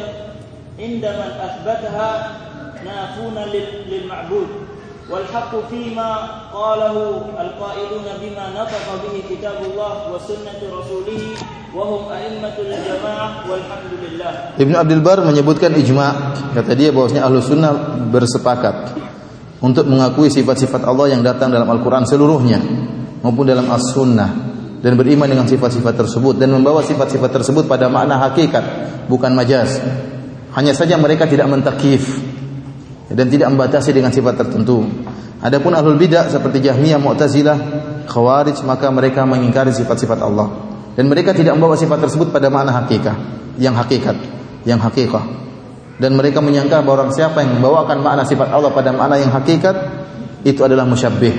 عند من أثبتها نافون لل- للمعبود والحق فيما قاله القائلون بما نطق به كتاب الله وسنة رسوله وهم أئمة الجماعة والحمد لله Ibnu Abdul Bar menyebutkan ijma. Kata dia bahwasanya ahlu sunnah bersepakat untuk mengakui sifat-sifat Allah yang datang dalam Al-Quran seluruhnya maupun dalam As-Sunnah dan beriman dengan sifat-sifat tersebut dan membawa sifat-sifat tersebut pada makna hakikat bukan majaz. hanya saja mereka tidak mentakif dan tidak membatasi dengan sifat tertentu. Adapun ahlul bidah seperti Jahmiyah, Mu'tazilah, Khawarij maka mereka mengingkari sifat-sifat Allah dan mereka tidak membawa sifat tersebut pada makna hakikat, yang hakikat, yang hakikah. Dan mereka menyangka bahwa orang siapa yang membawakan makna sifat Allah pada makna yang hakikat itu adalah musyabbih.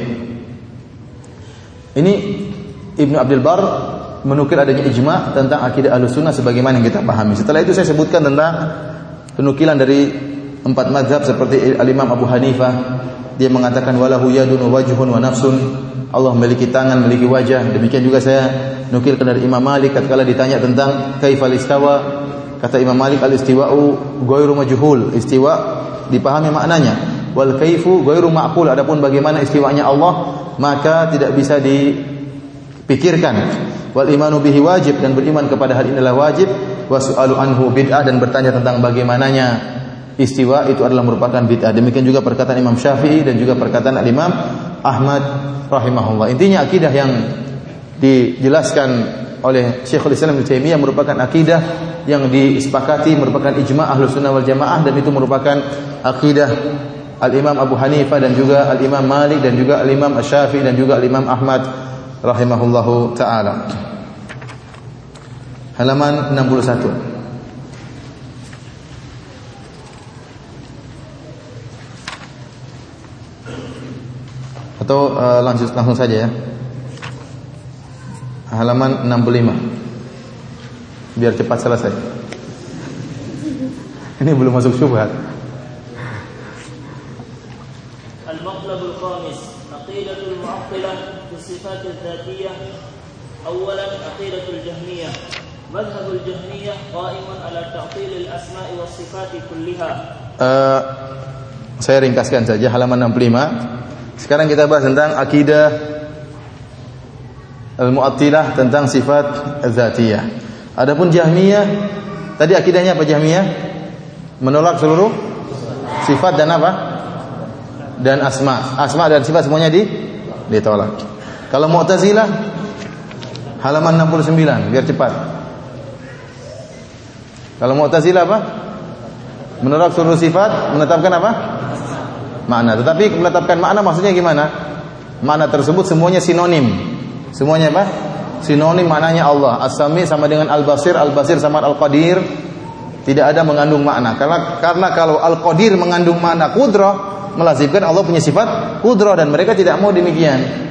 Ini Ibnu Abdul Bar menukil adanya ijma tentang akidah Ahlussunnah sebagaimana yang kita pahami. Setelah itu saya sebutkan tentang penukilan dari empat mazhab seperti Al-Imam Abu Hanifah dia mengatakan walahu yadun wa wajhun wa nafsun Allah memiliki tangan, memiliki wajah. Demikian juga saya nukilkan dari Imam Malik tatkala ditanya tentang kaifal istawa kata Imam Malik al-istiwa'u ghairu majhul. Istiwa dipahami maknanya. Wal kaifu ghairu ma'qul. Adapun bagaimana istiwanya Allah maka tidak bisa dipikirkan. Wal imanu bihi wajib dan beriman kepada hal ini adalah wajib. Wa su'alu anhu bid'ah dan bertanya tentang bagaimananya istiwa itu adalah merupakan bid'ah. Demikian juga perkataan Imam Syafi'i dan juga perkataan Al-Imam Ahmad rahimahullah. Intinya akidah yang dijelaskan oleh Syekhul Islam Ibnu Taimiyah merupakan akidah yang disepakati merupakan ijma' Ahlus Sunnah wal Jamaah dan itu merupakan akidah Al-Imam Abu Hanifah dan juga Al-Imam Malik dan juga Al-Imam Asy-Syafi'i dan juga Al-Imam Ahmad rahimahullahu taala Halaman 61. Atau uh, langsung langsung saja ya. Halaman 65. Biar cepat selesai. Ini belum masuk syubhat. المطلب الخامس عقيدة المعطلة في الصفات الذاتية أولا عقيدة الجهمية مذهب الجهمية قائم على تعطيل الأسماء والصفات كلها Uh, saya ringkaskan saja halaman 65. Sekarang kita bahas tentang akidah Al-Mu'attilah tentang sifat Zatiyah. Adapun Jahmiyah, tadi akidahnya apa Jahmiyah? Menolak seluruh sifat dan apa? Dan asma. Asma dan sifat semuanya di ditolak. Kalau Mu'tazilah halaman 69 biar cepat. kalau Mu'tazilah apa? Menolak seluruh sifat, menetapkan apa? Makna. Tetapi menetapkan makna maksudnya gimana? Makna tersebut semuanya sinonim. Semuanya apa? Sinonim maknanya Allah. As-Sami sama dengan Al-Basir, Al-Basir sama Al-Qadir. Tidak ada mengandung makna. Karena karena kalau Al-Qadir mengandung makna kudrah, melazimkan Allah punya sifat kudrah dan mereka tidak mau demikian.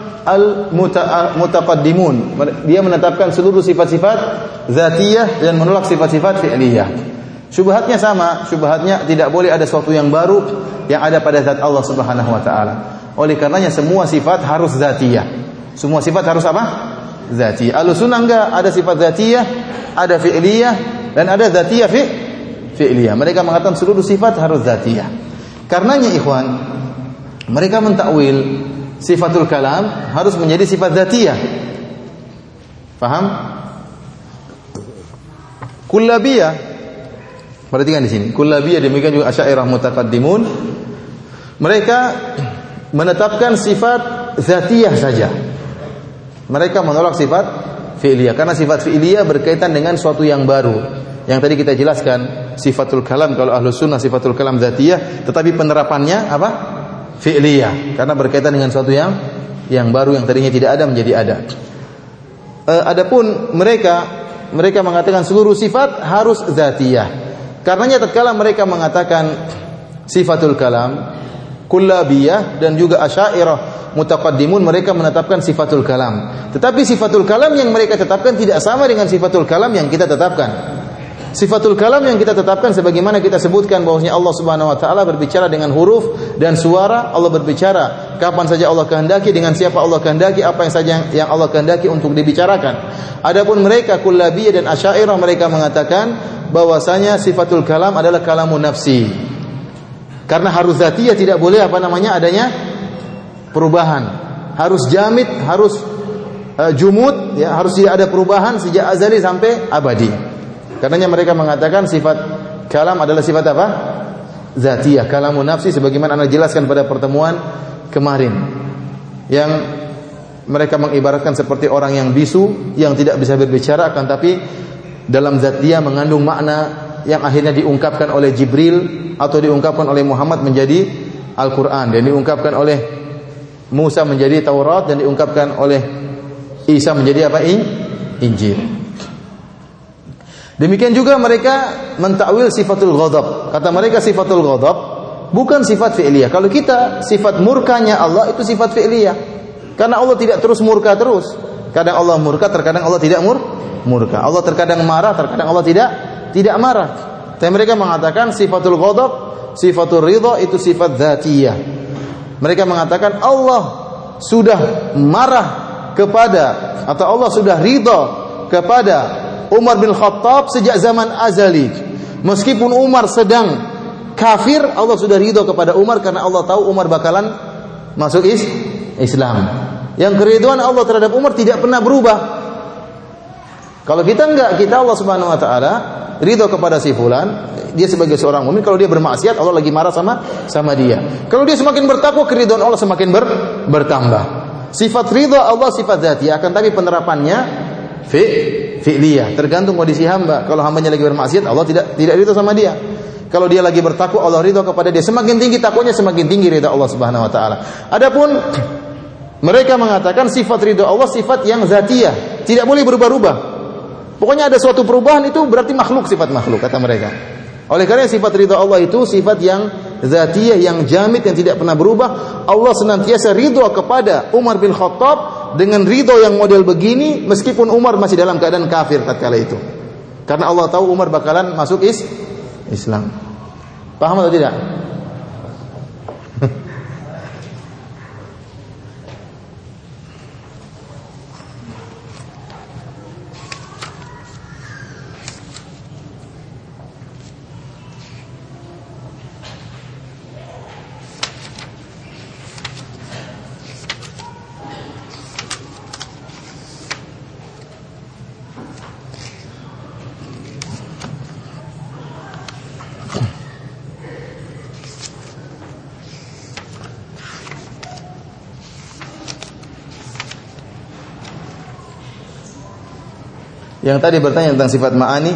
al-mutaqaddimun. Dia menetapkan seluruh sifat-sifat zatiyah dan menolak sifat-sifat fi'liyah. Syubhatnya sama, syubhatnya tidak boleh ada sesuatu yang baru yang ada pada zat Allah Subhanahu wa taala. Oleh karenanya semua sifat harus zatiyah. Semua sifat harus apa? Zatiyah. Al-sunnah enggak ada sifat zatiyah, ada fi'liyah dan ada zatiyah fi fi'liyah. Mereka mengatakan seluruh sifat harus zatiyah. Karenanya ikhwan, mereka mentakwil sifatul kalam harus menjadi sifat zatiyah. Paham? Kullabiyah Perhatikan di sini. Kullabiyah demikian juga Asy'ariyah mutaqaddimun. Mereka menetapkan sifat zatiyah saja. Mereka menolak sifat fi'liyah karena sifat fi'liyah berkaitan dengan suatu yang baru. Yang tadi kita jelaskan sifatul kalam kalau ahlus sunnah sifatul kalam zatiyah, tetapi penerapannya apa? Fi'liyah karena berkaitan dengan suatu yang yang baru yang tadinya tidak ada menjadi ada. E, adapun mereka mereka mengatakan seluruh sifat harus zatiyah. Karenanya tatkala mereka mengatakan sifatul kalam, kullabiyah dan juga asy'ariyah mutaqaddimun mereka menetapkan sifatul kalam. Tetapi sifatul kalam yang mereka tetapkan tidak sama dengan sifatul kalam yang kita tetapkan. Sifatul kalam yang kita tetapkan sebagaimana kita sebutkan bahwasanya Allah Subhanahu wa taala berbicara dengan huruf dan suara, Allah berbicara kapan saja Allah kehendaki dengan siapa Allah kehendaki, apa yang saja yang Allah kehendaki untuk dibicarakan. Adapun mereka kullabiyah dan asy'ariyah mereka mengatakan bahwasanya sifatul kalam adalah kalamun nafsi. Karena harus zatiyah tidak boleh apa namanya adanya perubahan. Harus jamid, harus uh, jumud ya, harus tidak ada perubahan sejak azali sampai abadi. Karenanya mereka mengatakan sifat kalam adalah sifat apa? Zatiyah, kalamun nafsi sebagaimana Anda jelaskan pada pertemuan kemarin. Yang mereka mengibaratkan seperti orang yang bisu yang tidak bisa berbicara akan tapi dalam zat dia mengandung makna yang akhirnya diungkapkan oleh Jibril atau diungkapkan oleh Muhammad menjadi Al-Qur'an dan diungkapkan oleh Musa menjadi Taurat dan diungkapkan oleh Isa menjadi apa? Injil. Demikian juga mereka mentakwil sifatul ghadab. Kata mereka sifatul ghadab bukan sifat fi'liyah. Kalau kita sifat murkanya Allah itu sifat fi'liyah. Karena Allah tidak terus murka terus. Kadang Allah murka, terkadang Allah tidak mur murka. Allah terkadang marah, terkadang Allah tidak tidak marah. Tapi mereka mengatakan sifatul ghadab, sifatul ridha itu sifat dzatiyah. Mereka mengatakan Allah sudah marah kepada atau Allah sudah ridha kepada Umar bin Khattab sejak zaman azali. Meskipun Umar sedang kafir, Allah sudah ridho kepada Umar karena Allah tahu Umar bakalan masuk is Islam. Yang keriduan Allah terhadap Umar tidak pernah berubah. Kalau kita enggak, kita Allah Subhanahu wa taala ridho kepada si fulan, dia sebagai seorang mukmin kalau dia bermaksiat Allah lagi marah sama sama dia. Kalau dia semakin bertakwa keriduan Allah semakin ber, bertambah. Sifat ridho Allah sifat zati akan tapi penerapannya fi fi'liyah, tergantung kondisi hamba. Kalau hambanya lagi bermaksiat, Allah tidak tidak ridho sama dia. Kalau dia lagi bertakwa, Allah ridho kepada dia. Semakin tinggi takwanya, semakin tinggi ridho Allah Subhanahu wa taala. Adapun mereka mengatakan sifat ridho Allah sifat yang zatiyah, tidak boleh berubah-ubah. Pokoknya ada suatu perubahan itu berarti makhluk sifat makhluk kata mereka. Oleh karena sifat ridho Allah itu sifat yang zatiyah yang jamid yang tidak pernah berubah. Allah senantiasa ridho kepada Umar bin Khattab dengan ridho yang model begini meskipun Umar masih dalam keadaan kafir tatkala itu. Karena Allah tahu Umar bakalan masuk is Islam. Paham atau tidak? Yang tadi bertanya tentang sifat ma'ani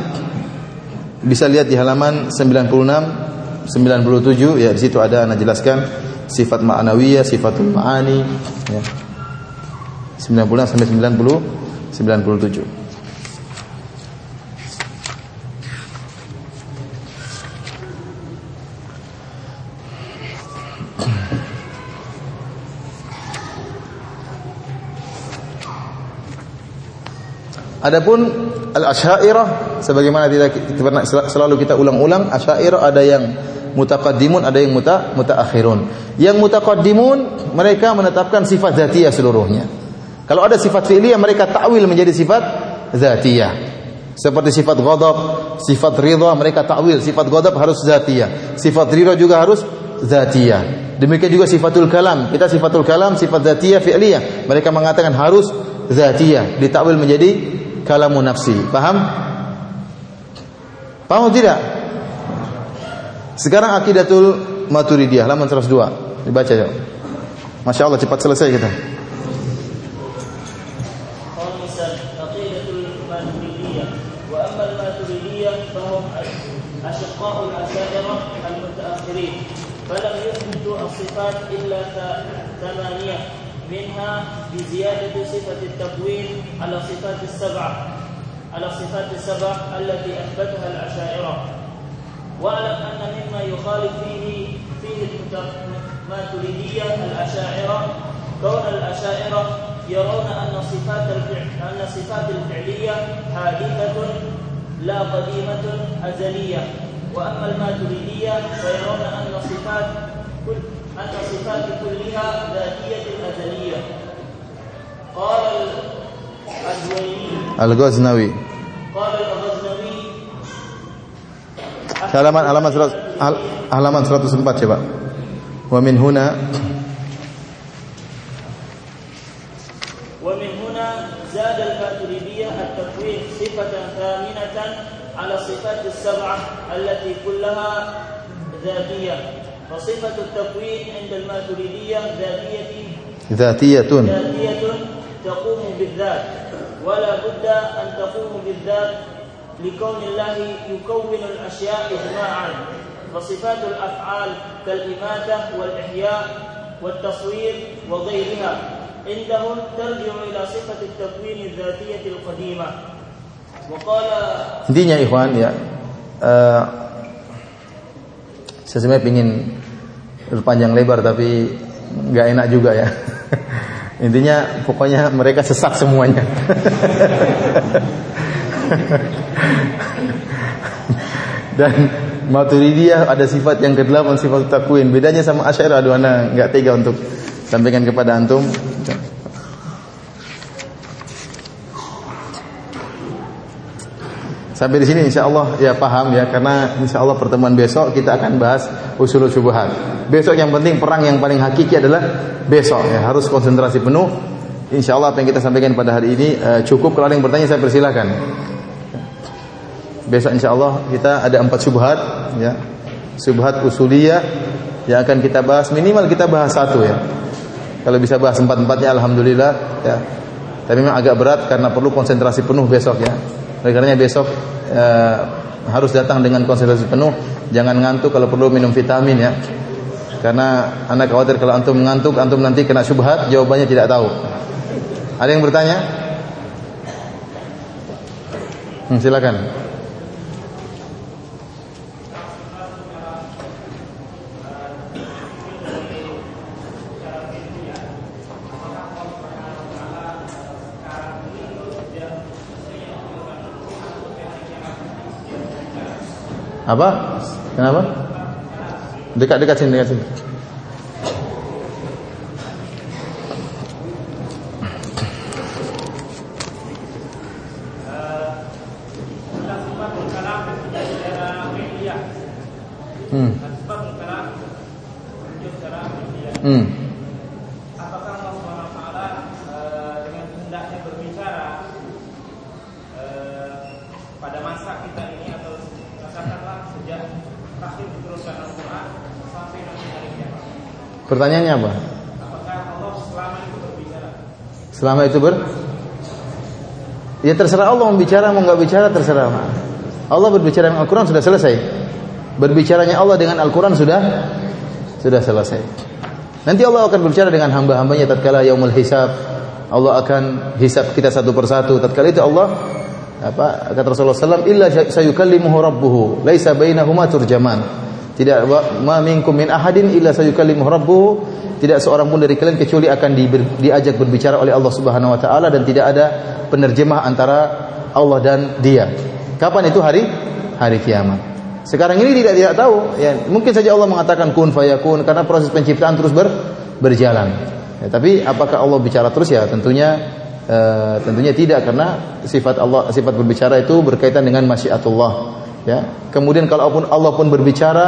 bisa lihat di halaman 96 97 ya di situ ada anak jelaskan sifat ma'nawiyah, sifatul ma'ani ya. 96 sampai 90 97. Adapun al-asy'ariyah sebagaimana tidak selalu kita ulang-ulang, asy'ariyah ada yang mutaqaddimun, ada yang muta mutaakhirun. Yang mutaqaddimun mereka menetapkan sifat zatiyah seluruhnya. Kalau ada sifat fi'liyah mereka takwil menjadi sifat zatiyah. Seperti sifat ghadab, sifat ridha mereka takwil, sifat ghadab harus zatiyah. Sifat ridha juga harus zatiyah. Demikian juga sifatul kalam. Kita sifatul kalam sifat zatiyah fi'liyah. Mereka mengatakan harus zatiyah, ditakwil menjadi kalamu nafsi. Paham? Paham tidak? Sekarang akidatul Maturidiyah halaman 102. Dibaca ya. Masya Allah cepat selesai kita. بزيادة صفة التكوين على صفات السبع على الصفات السبع التي أثبتها الأشاعرة واعلم أن مما يخالف فيه فيه الماتريدية الأشاعرة كون الأشاعرة يرون أن صفات الفعل أن صفات الفعلية حادثة لا قديمة أزلية. وأما الماتريدية فيرون أن صفات كل أن صفات كلها ذاتية أزلية. قال Al-Ghaznawi. قال الغزنوي Halaman halaman surat hal- halaman 104 coba. Wa min huna ومن هنا زاد الماتريدية التكوين صفة ثامنة على الصفات السبعة التي كلها ذاتية فصفة التكوين عند الماتريدية ذاتية dzatiyatun. ذاتية تقوم بالذات ولا بد أن تقوم بالذات لكون الله يكون الأشياء إجماعا فصفات الأفعال كالإماتة والإحياء والتصوير وغيرها عندهم ترجع إلى صفة التكوين الذاتية القديمة وقال Intinya ikhwan ya eh, saya sebenarnya ingin berpanjang lebar tapi nggak enak juga ya. Intinya pokoknya mereka sesat semuanya. Dan Maturidiyah ada sifat yang kedelapan sifat takwin. Bedanya sama Asy'ariyah aduh ana nggak tega untuk sampaikan kepada antum. Sampai di sini insya Allah ya paham ya karena insya Allah pertemuan besok kita akan bahas usul syubhat. Besok yang penting perang yang paling hakiki adalah besok ya harus konsentrasi penuh. Insya Allah apa yang kita sampaikan pada hari ini eh, cukup. Kalau ada yang bertanya saya persilahkan. Besok insya Allah kita ada empat syubhat ya syubhat usuliyah yang akan kita bahas minimal kita bahas satu ya. Kalau bisa bahas empat empatnya alhamdulillah ya. Tapi memang agak berat karena perlu konsentrasi penuh besok ya. Oleh karenanya besok eh, harus datang dengan konsentrasi penuh, jangan ngantuk kalau perlu minum vitamin ya. Karena anak khawatir kalau antum ngantuk, antum nanti kena syubhat, jawabannya tidak tahu. Ada yang bertanya? Hmm, silakan. Apa? Kenapa? Dekat-dekat sini, dekat sini. Hmm. Hmm. eh, eh, pada masa kita ini atau katakanlah sejak terakhir diturunkan Al-Quran sampai nanti hari kiamat Pertanyaannya apa? apakah Allah selama itu berbicara Selama itu ber Ya terserah Allah mau bicara mau nggak bicara terserah. Allah berbicara dengan Al-Qur'an sudah selesai. Berbicaranya Allah dengan Al-Qur'an sudah sudah selesai. Nanti Allah akan berbicara dengan hamba-hambanya tatkala yaumul hisab. Allah akan hisab kita satu persatu. Tatkala itu Allah apa kata Rasulullah SAW illa sayukallimuhu rabbuhu laisa bainahuma turjaman. Tidak ma minkum min ahadin illa sayukallimuhu rabbuhu. Tidak seorang pun dari kalian kecuali akan di- diajak berbicara oleh Allah Subhanahu wa taala dan tidak ada penerjemah antara Allah dan dia. Kapan itu hari? Hari kiamat. Sekarang ini tidak tidak tahu. Ya, mungkin saja Allah mengatakan kun fayakun karena proses penciptaan terus ber, berjalan. Ya, tapi apakah Allah bicara terus ya? Tentunya eh, tentunya tidak karena sifat Allah sifat berbicara itu berkaitan dengan masyiatullah. Ya. Kemudian kalaupun Allah pun berbicara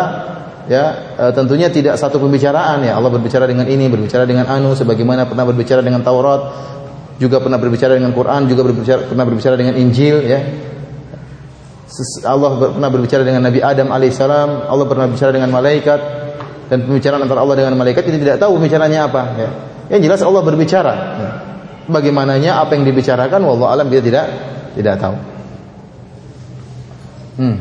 ya eh, tentunya tidak satu pembicaraan ya Allah berbicara dengan ini berbicara dengan anu sebagaimana pernah berbicara dengan Taurat juga pernah berbicara dengan Quran juga berbicara pernah berbicara dengan Injil ya Allah pernah berbicara dengan Nabi Adam alaihissalam Allah pernah berbicara dengan malaikat dan pembicaraan antara Allah dengan malaikat kita tidak tahu pembicaranya apa ya yang jelas Allah berbicara ya. bagaimananya apa yang dibicarakan wallahu alam kita tidak tidak tahu hmm.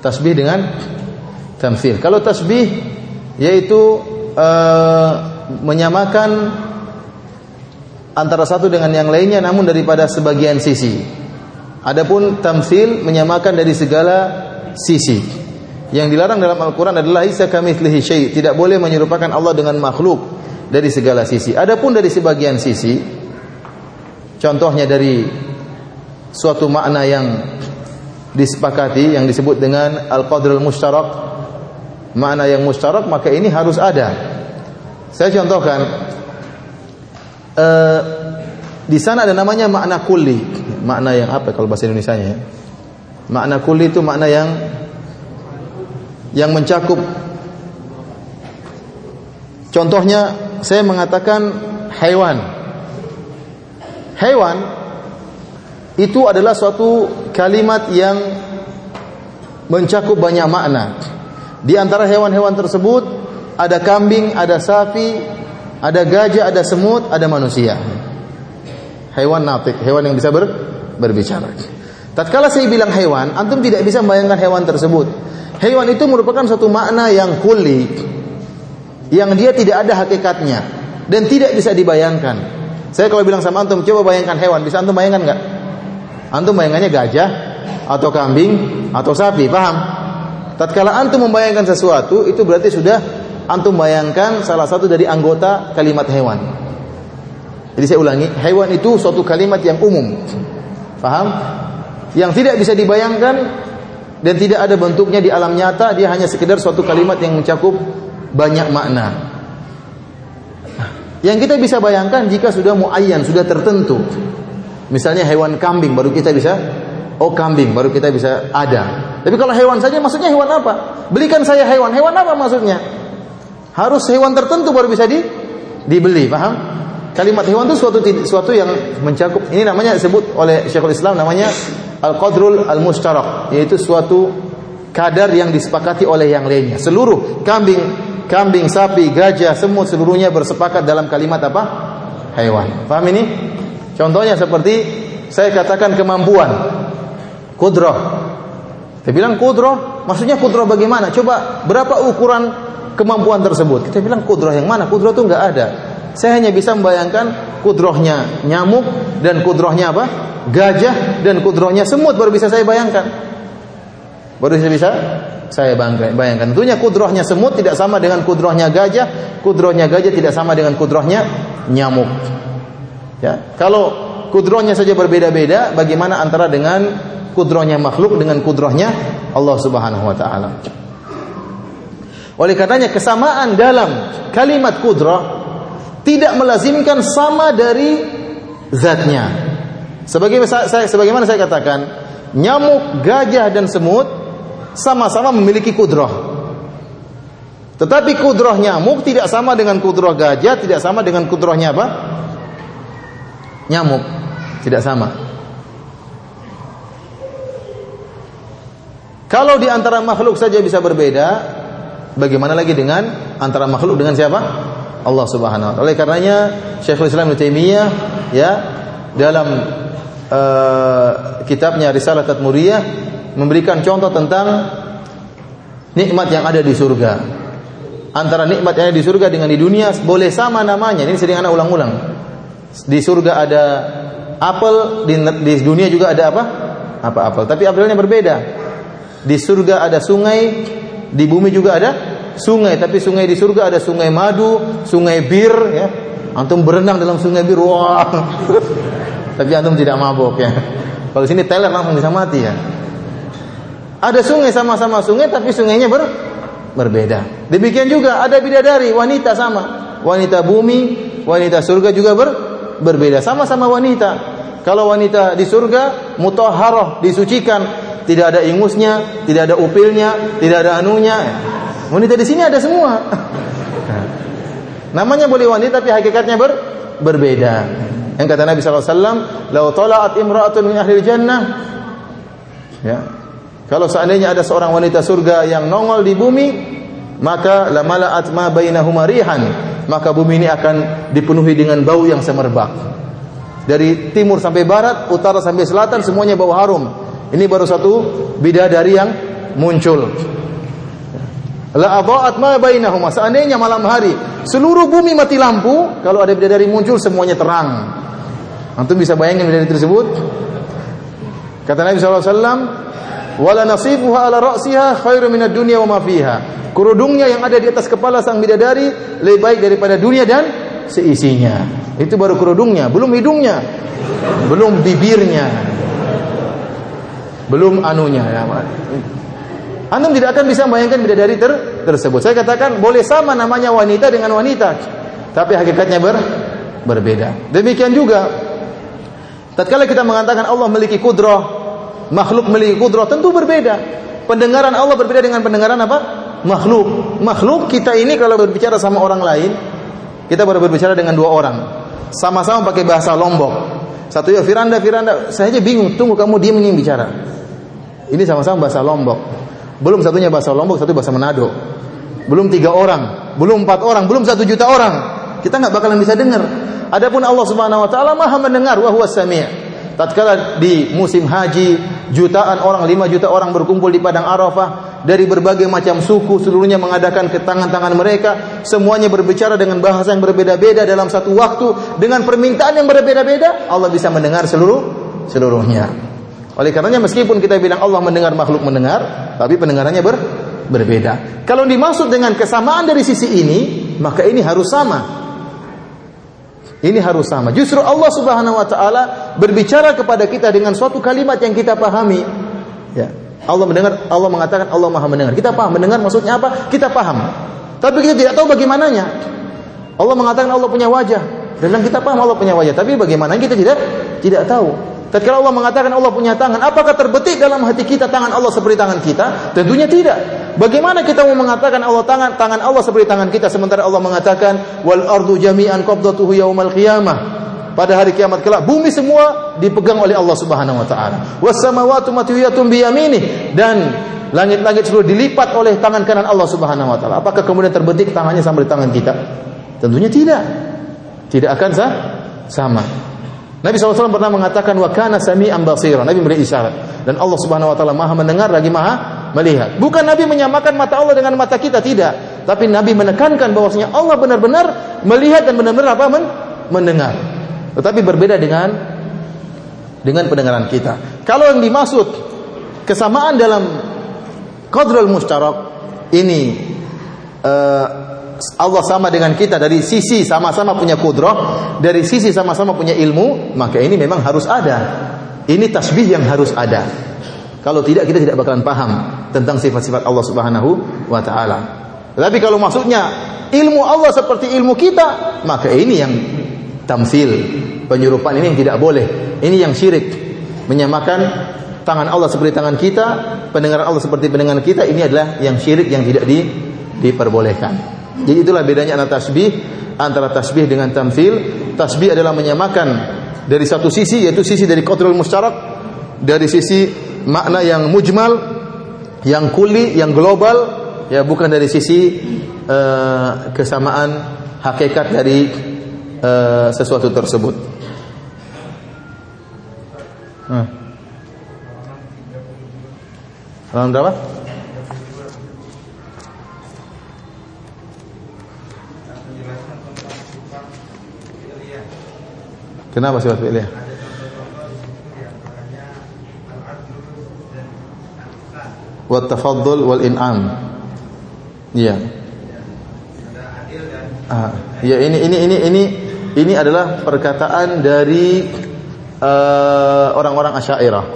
Tasbih dengan tamthil. Kalau tasbih yaitu uh, menyamakan antara satu dengan yang lainnya namun daripada sebagian sisi. Adapun tamsil menyamakan dari segala sisi. Yang dilarang dalam Al-Qur'an adalah isa kamitslihi syai, tidak boleh menyerupakan Allah dengan makhluk dari segala sisi. Adapun dari sebagian sisi, contohnya dari suatu makna yang disepakati yang disebut dengan al-qadrul mustarak, makna yang mustarak maka ini harus ada. Saya contohkan uh, di sana ada namanya makna kulli. Makna yang apa kalau bahasa Indonesia ya? Makna kulli itu makna yang yang mencakup Contohnya saya mengatakan hewan. Hewan itu adalah suatu kalimat yang mencakup banyak makna. Di antara hewan-hewan tersebut ada kambing, ada sapi, ada gajah, ada semut, ada manusia. Hewan natik, hewan yang bisa ber, berbicara. Tatkala saya bilang hewan, antum tidak bisa membayangkan hewan tersebut. Hewan itu merupakan suatu makna yang kuli, yang dia tidak ada hakikatnya dan tidak bisa dibayangkan. Saya kalau bilang sama antum, coba bayangkan hewan, bisa antum bayangkan nggak? Antum bayangannya gajah atau kambing atau sapi, paham? Tatkala antum membayangkan sesuatu, itu berarti sudah antum bayangkan salah satu dari anggota kalimat hewan. Jadi saya ulangi, hewan itu suatu kalimat yang umum. Paham? Yang tidak bisa dibayangkan dan tidak ada bentuknya di alam nyata, dia hanya sekedar suatu kalimat yang mencakup banyak makna. Yang kita bisa bayangkan jika sudah muayyan, sudah tertentu. Misalnya hewan kambing baru kita bisa oh kambing baru kita bisa ada. Tapi kalau hewan saja maksudnya hewan apa? Belikan saya hewan. Hewan apa maksudnya? Harus hewan tertentu baru bisa di dibeli, paham? Kalimat hewan itu suatu suatu yang mencakup ini namanya disebut oleh Syekhul Islam namanya al-qadrul al-mustarak, yaitu suatu kadar yang disepakati oleh yang lainnya. Seluruh kambing, kambing, sapi, gajah, semut seluruhnya bersepakat dalam kalimat apa? Hewan. Paham ini? Contohnya seperti saya katakan kemampuan. Kudroh. Saya bilang kudroh, maksudnya kudroh bagaimana? Coba berapa ukuran kemampuan tersebut? Kita bilang kudroh yang mana? Kudroh itu enggak ada. Saya hanya bisa membayangkan kudrohnya nyamuk dan kudrohnya apa? Gajah dan kudrohnya semut baru bisa saya bayangkan. Baru saya bisa saya bayangkan. Tentunya kudrohnya semut tidak sama dengan kudrohnya gajah, kudrohnya gajah tidak sama dengan kudrohnya nyamuk. Ya, kalau kudrohnya saja berbeda-beda, bagaimana antara dengan kudrohnya makhluk dengan kudrohnya Allah Subhanahu Wa Taala? Oleh karenanya kesamaan dalam kalimat kudroh tidak melazimkan sama dari zatnya. Sebagaimana saya katakan, nyamuk, gajah dan semut sama-sama memiliki kudroh. Tetapi kudroh nyamuk tidak sama dengan kudroh gajah, tidak sama dengan kudrohnya apa? Nyamuk. Tidak sama. Kalau di antara makhluk saja bisa berbeda, bagaimana lagi dengan antara makhluk dengan siapa? Allah Subhanahu wa taala. Oleh karenanya Syekhul Islam Ibnu Taimiyah ya dalam uh, kitabnya Risalah Tatmuriyah memberikan contoh tentang nikmat yang ada di surga. Antara nikmat yang ada di surga dengan di dunia boleh sama namanya. Ini sering anak ulang-ulang. Di surga ada apel, di, di dunia juga ada apa? Apa apel. Tapi apelnya berbeda. Di surga ada sungai, di bumi juga ada sungai. Tapi sungai di surga ada sungai madu, sungai bir. Ya. Antum berenang dalam sungai bir, wah. Tapi antum tidak mabok ya. Kalau sini teler langsung bisa mati ya. Ada sungai sama-sama sungai tapi sungainya ber berbeda. Demikian juga ada bidadari wanita sama. Wanita bumi, wanita surga juga ber berbeda. Sama-sama wanita. Kalau wanita di surga mutahharah, disucikan, tidak ada ingusnya, tidak ada upilnya, tidak ada anunya. Wanita di sini ada semua. Namanya boleh wanita tapi hakikatnya ber berbeda. Yang kata Nabi sallallahu alaihi wasallam, "Lau tala'at imra'atun min ahli jannah" Ya. Kalau seandainya ada seorang wanita surga yang nongol di bumi, maka la mala'at ma bainahuma rihan, maka bumi ini akan dipenuhi dengan bau yang semerbak. Dari timur sampai barat, utara sampai selatan semuanya bau harum. Ini baru satu bidadari yang muncul. La adha'at ma bainahuma. Seandainya malam hari seluruh bumi mati lampu, kalau ada bidadari muncul semuanya terang. Antum bisa bayangin bidadari tersebut? Kata Nabi sallallahu alaihi wasallam, "Wala nasifuha ala ra'siha khairu minad dunya wa ma fiha." Kerudungnya yang ada di atas kepala sang bidadari lebih baik daripada dunia dan seisinya. Itu baru kerudungnya, belum hidungnya, belum bibirnya, belum anunya ya. Antum tidak akan bisa membayangkan bidadari ter tersebut. Saya katakan boleh sama namanya wanita dengan wanita, tapi hakikatnya ber berbeda. Demikian juga tatkala kita mengatakan Allah memiliki kudrah, makhluk memiliki kudrah tentu berbeda. Pendengaran Allah berbeda dengan pendengaran apa? Makhluk. Makhluk kita ini kalau berbicara sama orang lain, kita baru berbicara dengan dua orang. Sama-sama pakai bahasa Lombok. Satu ya Firanda, Firanda. Saya aja bingung, tunggu kamu diam ini bicara. Ini sama-sama bahasa Lombok. Belum satunya bahasa Lombok, satu bahasa Manado. Belum tiga orang, belum empat orang, belum satu juta orang. Kita nggak bakalan bisa dengar. Adapun Allah Subhanahu Wa Taala maha mendengar, wahwa sami'. Tatkala di musim haji, jutaan orang, lima juta orang berkumpul di padang Arafah dari berbagai macam suku, seluruhnya mengadakan ke tangan-tangan mereka, semuanya berbicara dengan bahasa yang berbeda-beda dalam satu waktu, dengan permintaan yang berbeda-beda, Allah bisa mendengar seluruh seluruhnya. Oleh karenanya meskipun kita bilang Allah mendengar makhluk mendengar, tapi pendengarannya ber, berbeda. Kalau dimaksud dengan kesamaan dari sisi ini, maka ini harus sama. Ini harus sama. Justru Allah Subhanahu wa taala berbicara kepada kita dengan suatu kalimat yang kita pahami. Ya. Allah mendengar, Allah mengatakan Allah Maha mendengar. Kita paham mendengar maksudnya apa? Kita paham. Tapi kita tidak tahu bagaimananya. Allah mengatakan Allah punya wajah. Dan kita paham Allah punya wajah, tapi bagaimana kita tidak tidak tahu. Tatkala Allah mengatakan Allah punya tangan, apakah terbetik dalam hati kita tangan Allah seperti tangan kita? Tentunya tidak. Bagaimana kita mau mengatakan Allah tangan tangan Allah seperti tangan kita sementara Allah mengatakan wal ardu jami'an qabdatuhu yaumal qiyamah. Pada hari kiamat kelak bumi semua dipegang oleh Allah Subhanahu wa taala. Was samawati matwiyatun bi yaminih dan langit-langit seluruh dilipat oleh tangan kanan Allah Subhanahu wa taala. Apakah kemudian terbetik tangannya sampai di tangan kita? Tentunya tidak. Tidak akan sah sama. Nabi SAW pernah mengatakan wa kana sami'an basira. Nabi memberi isyarat. Dan Allah Subhanahu wa taala Maha mendengar lagi Maha melihat. Bukan Nabi menyamakan mata Allah dengan mata kita, tidak. Tapi Nabi menekankan bahwasanya Allah benar-benar melihat dan benar-benar apa? Men mendengar. Tetapi berbeda dengan dengan pendengaran kita. Kalau yang dimaksud kesamaan dalam qadrul mustarak ini uh, Allah sama dengan kita dari sisi sama-sama punya kudrah, dari sisi sama-sama punya ilmu, maka ini memang harus ada. Ini tasbih yang harus ada. Kalau tidak kita tidak bakalan paham tentang sifat-sifat Allah Subhanahu wa taala. Tapi kalau maksudnya ilmu Allah seperti ilmu kita, maka ini yang tamsil, penyerupaan ini yang tidak boleh. Ini yang syirik. Menyamakan tangan Allah seperti tangan kita, pendengaran Allah seperti pendengaran kita, ini adalah yang syirik yang tidak di, diperbolehkan. Jadi itulah bedanya antara tasbih antara tasbih dengan tamthil. Tasbih adalah menyamakan dari satu sisi yaitu sisi dari qatrul musyarak dari sisi makna yang mujmal, yang kuli, yang global ya bukan dari sisi uh, kesamaan hakikat dari uh, sesuatu tersebut. Hmm. berapa? Kenapa sifat fi'liyah? Wa tafaddul wal in'am. Iya. Ah, ya ini ini ini ini ini adalah perkataan dari uh, orang-orang Asy'ariyah.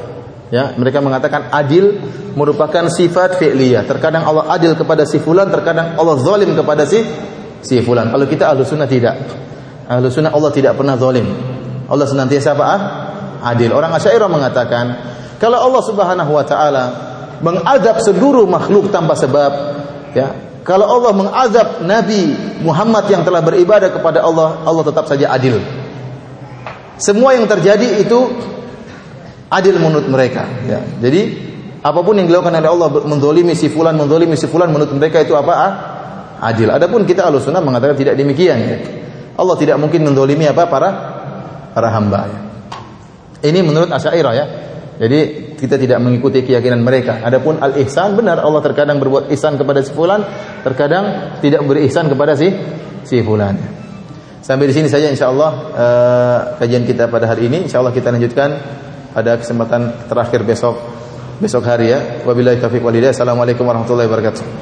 Ya, mereka mengatakan adil merupakan sifat fi'liyah. Terkadang Allah adil kepada si fulan, terkadang Allah zalim kepada si si fulan. Kalau kita Ahlus Sunnah tidak. Ahlus Sunnah Allah tidak pernah zalim. Allah senantiasa apa? Adil. Orang Asy'ariyah mengatakan, kalau Allah Subhanahu wa taala mengazab seluruh makhluk tanpa sebab, ya. Kalau Allah mengazab Nabi Muhammad yang telah beribadah kepada Allah, Allah tetap saja adil. Semua yang terjadi itu adil menurut mereka, ya. Jadi apa pun yang dilakukan oleh Allah mendolimi si fulan, mendolimi si fulan menurut mereka itu apa? Ah? Adil. Adapun kita Ahlussunnah mengatakan tidak demikian. Ya. Allah tidak mungkin mendolimi apa para para hamba ya. Ini menurut Asy'ariyah ya. Jadi kita tidak mengikuti keyakinan mereka. Adapun al-ihsan benar Allah terkadang berbuat ihsan kepada si fulan, terkadang tidak berihsan kepada si si fulan. Sampai di sini saja insyaallah uh, kajian kita pada hari ini. Insyaallah kita lanjutkan pada kesempatan terakhir besok besok hari ya. Wabillahi taufiq walhidayah. Assalamualaikum warahmatullahi wabarakatuh.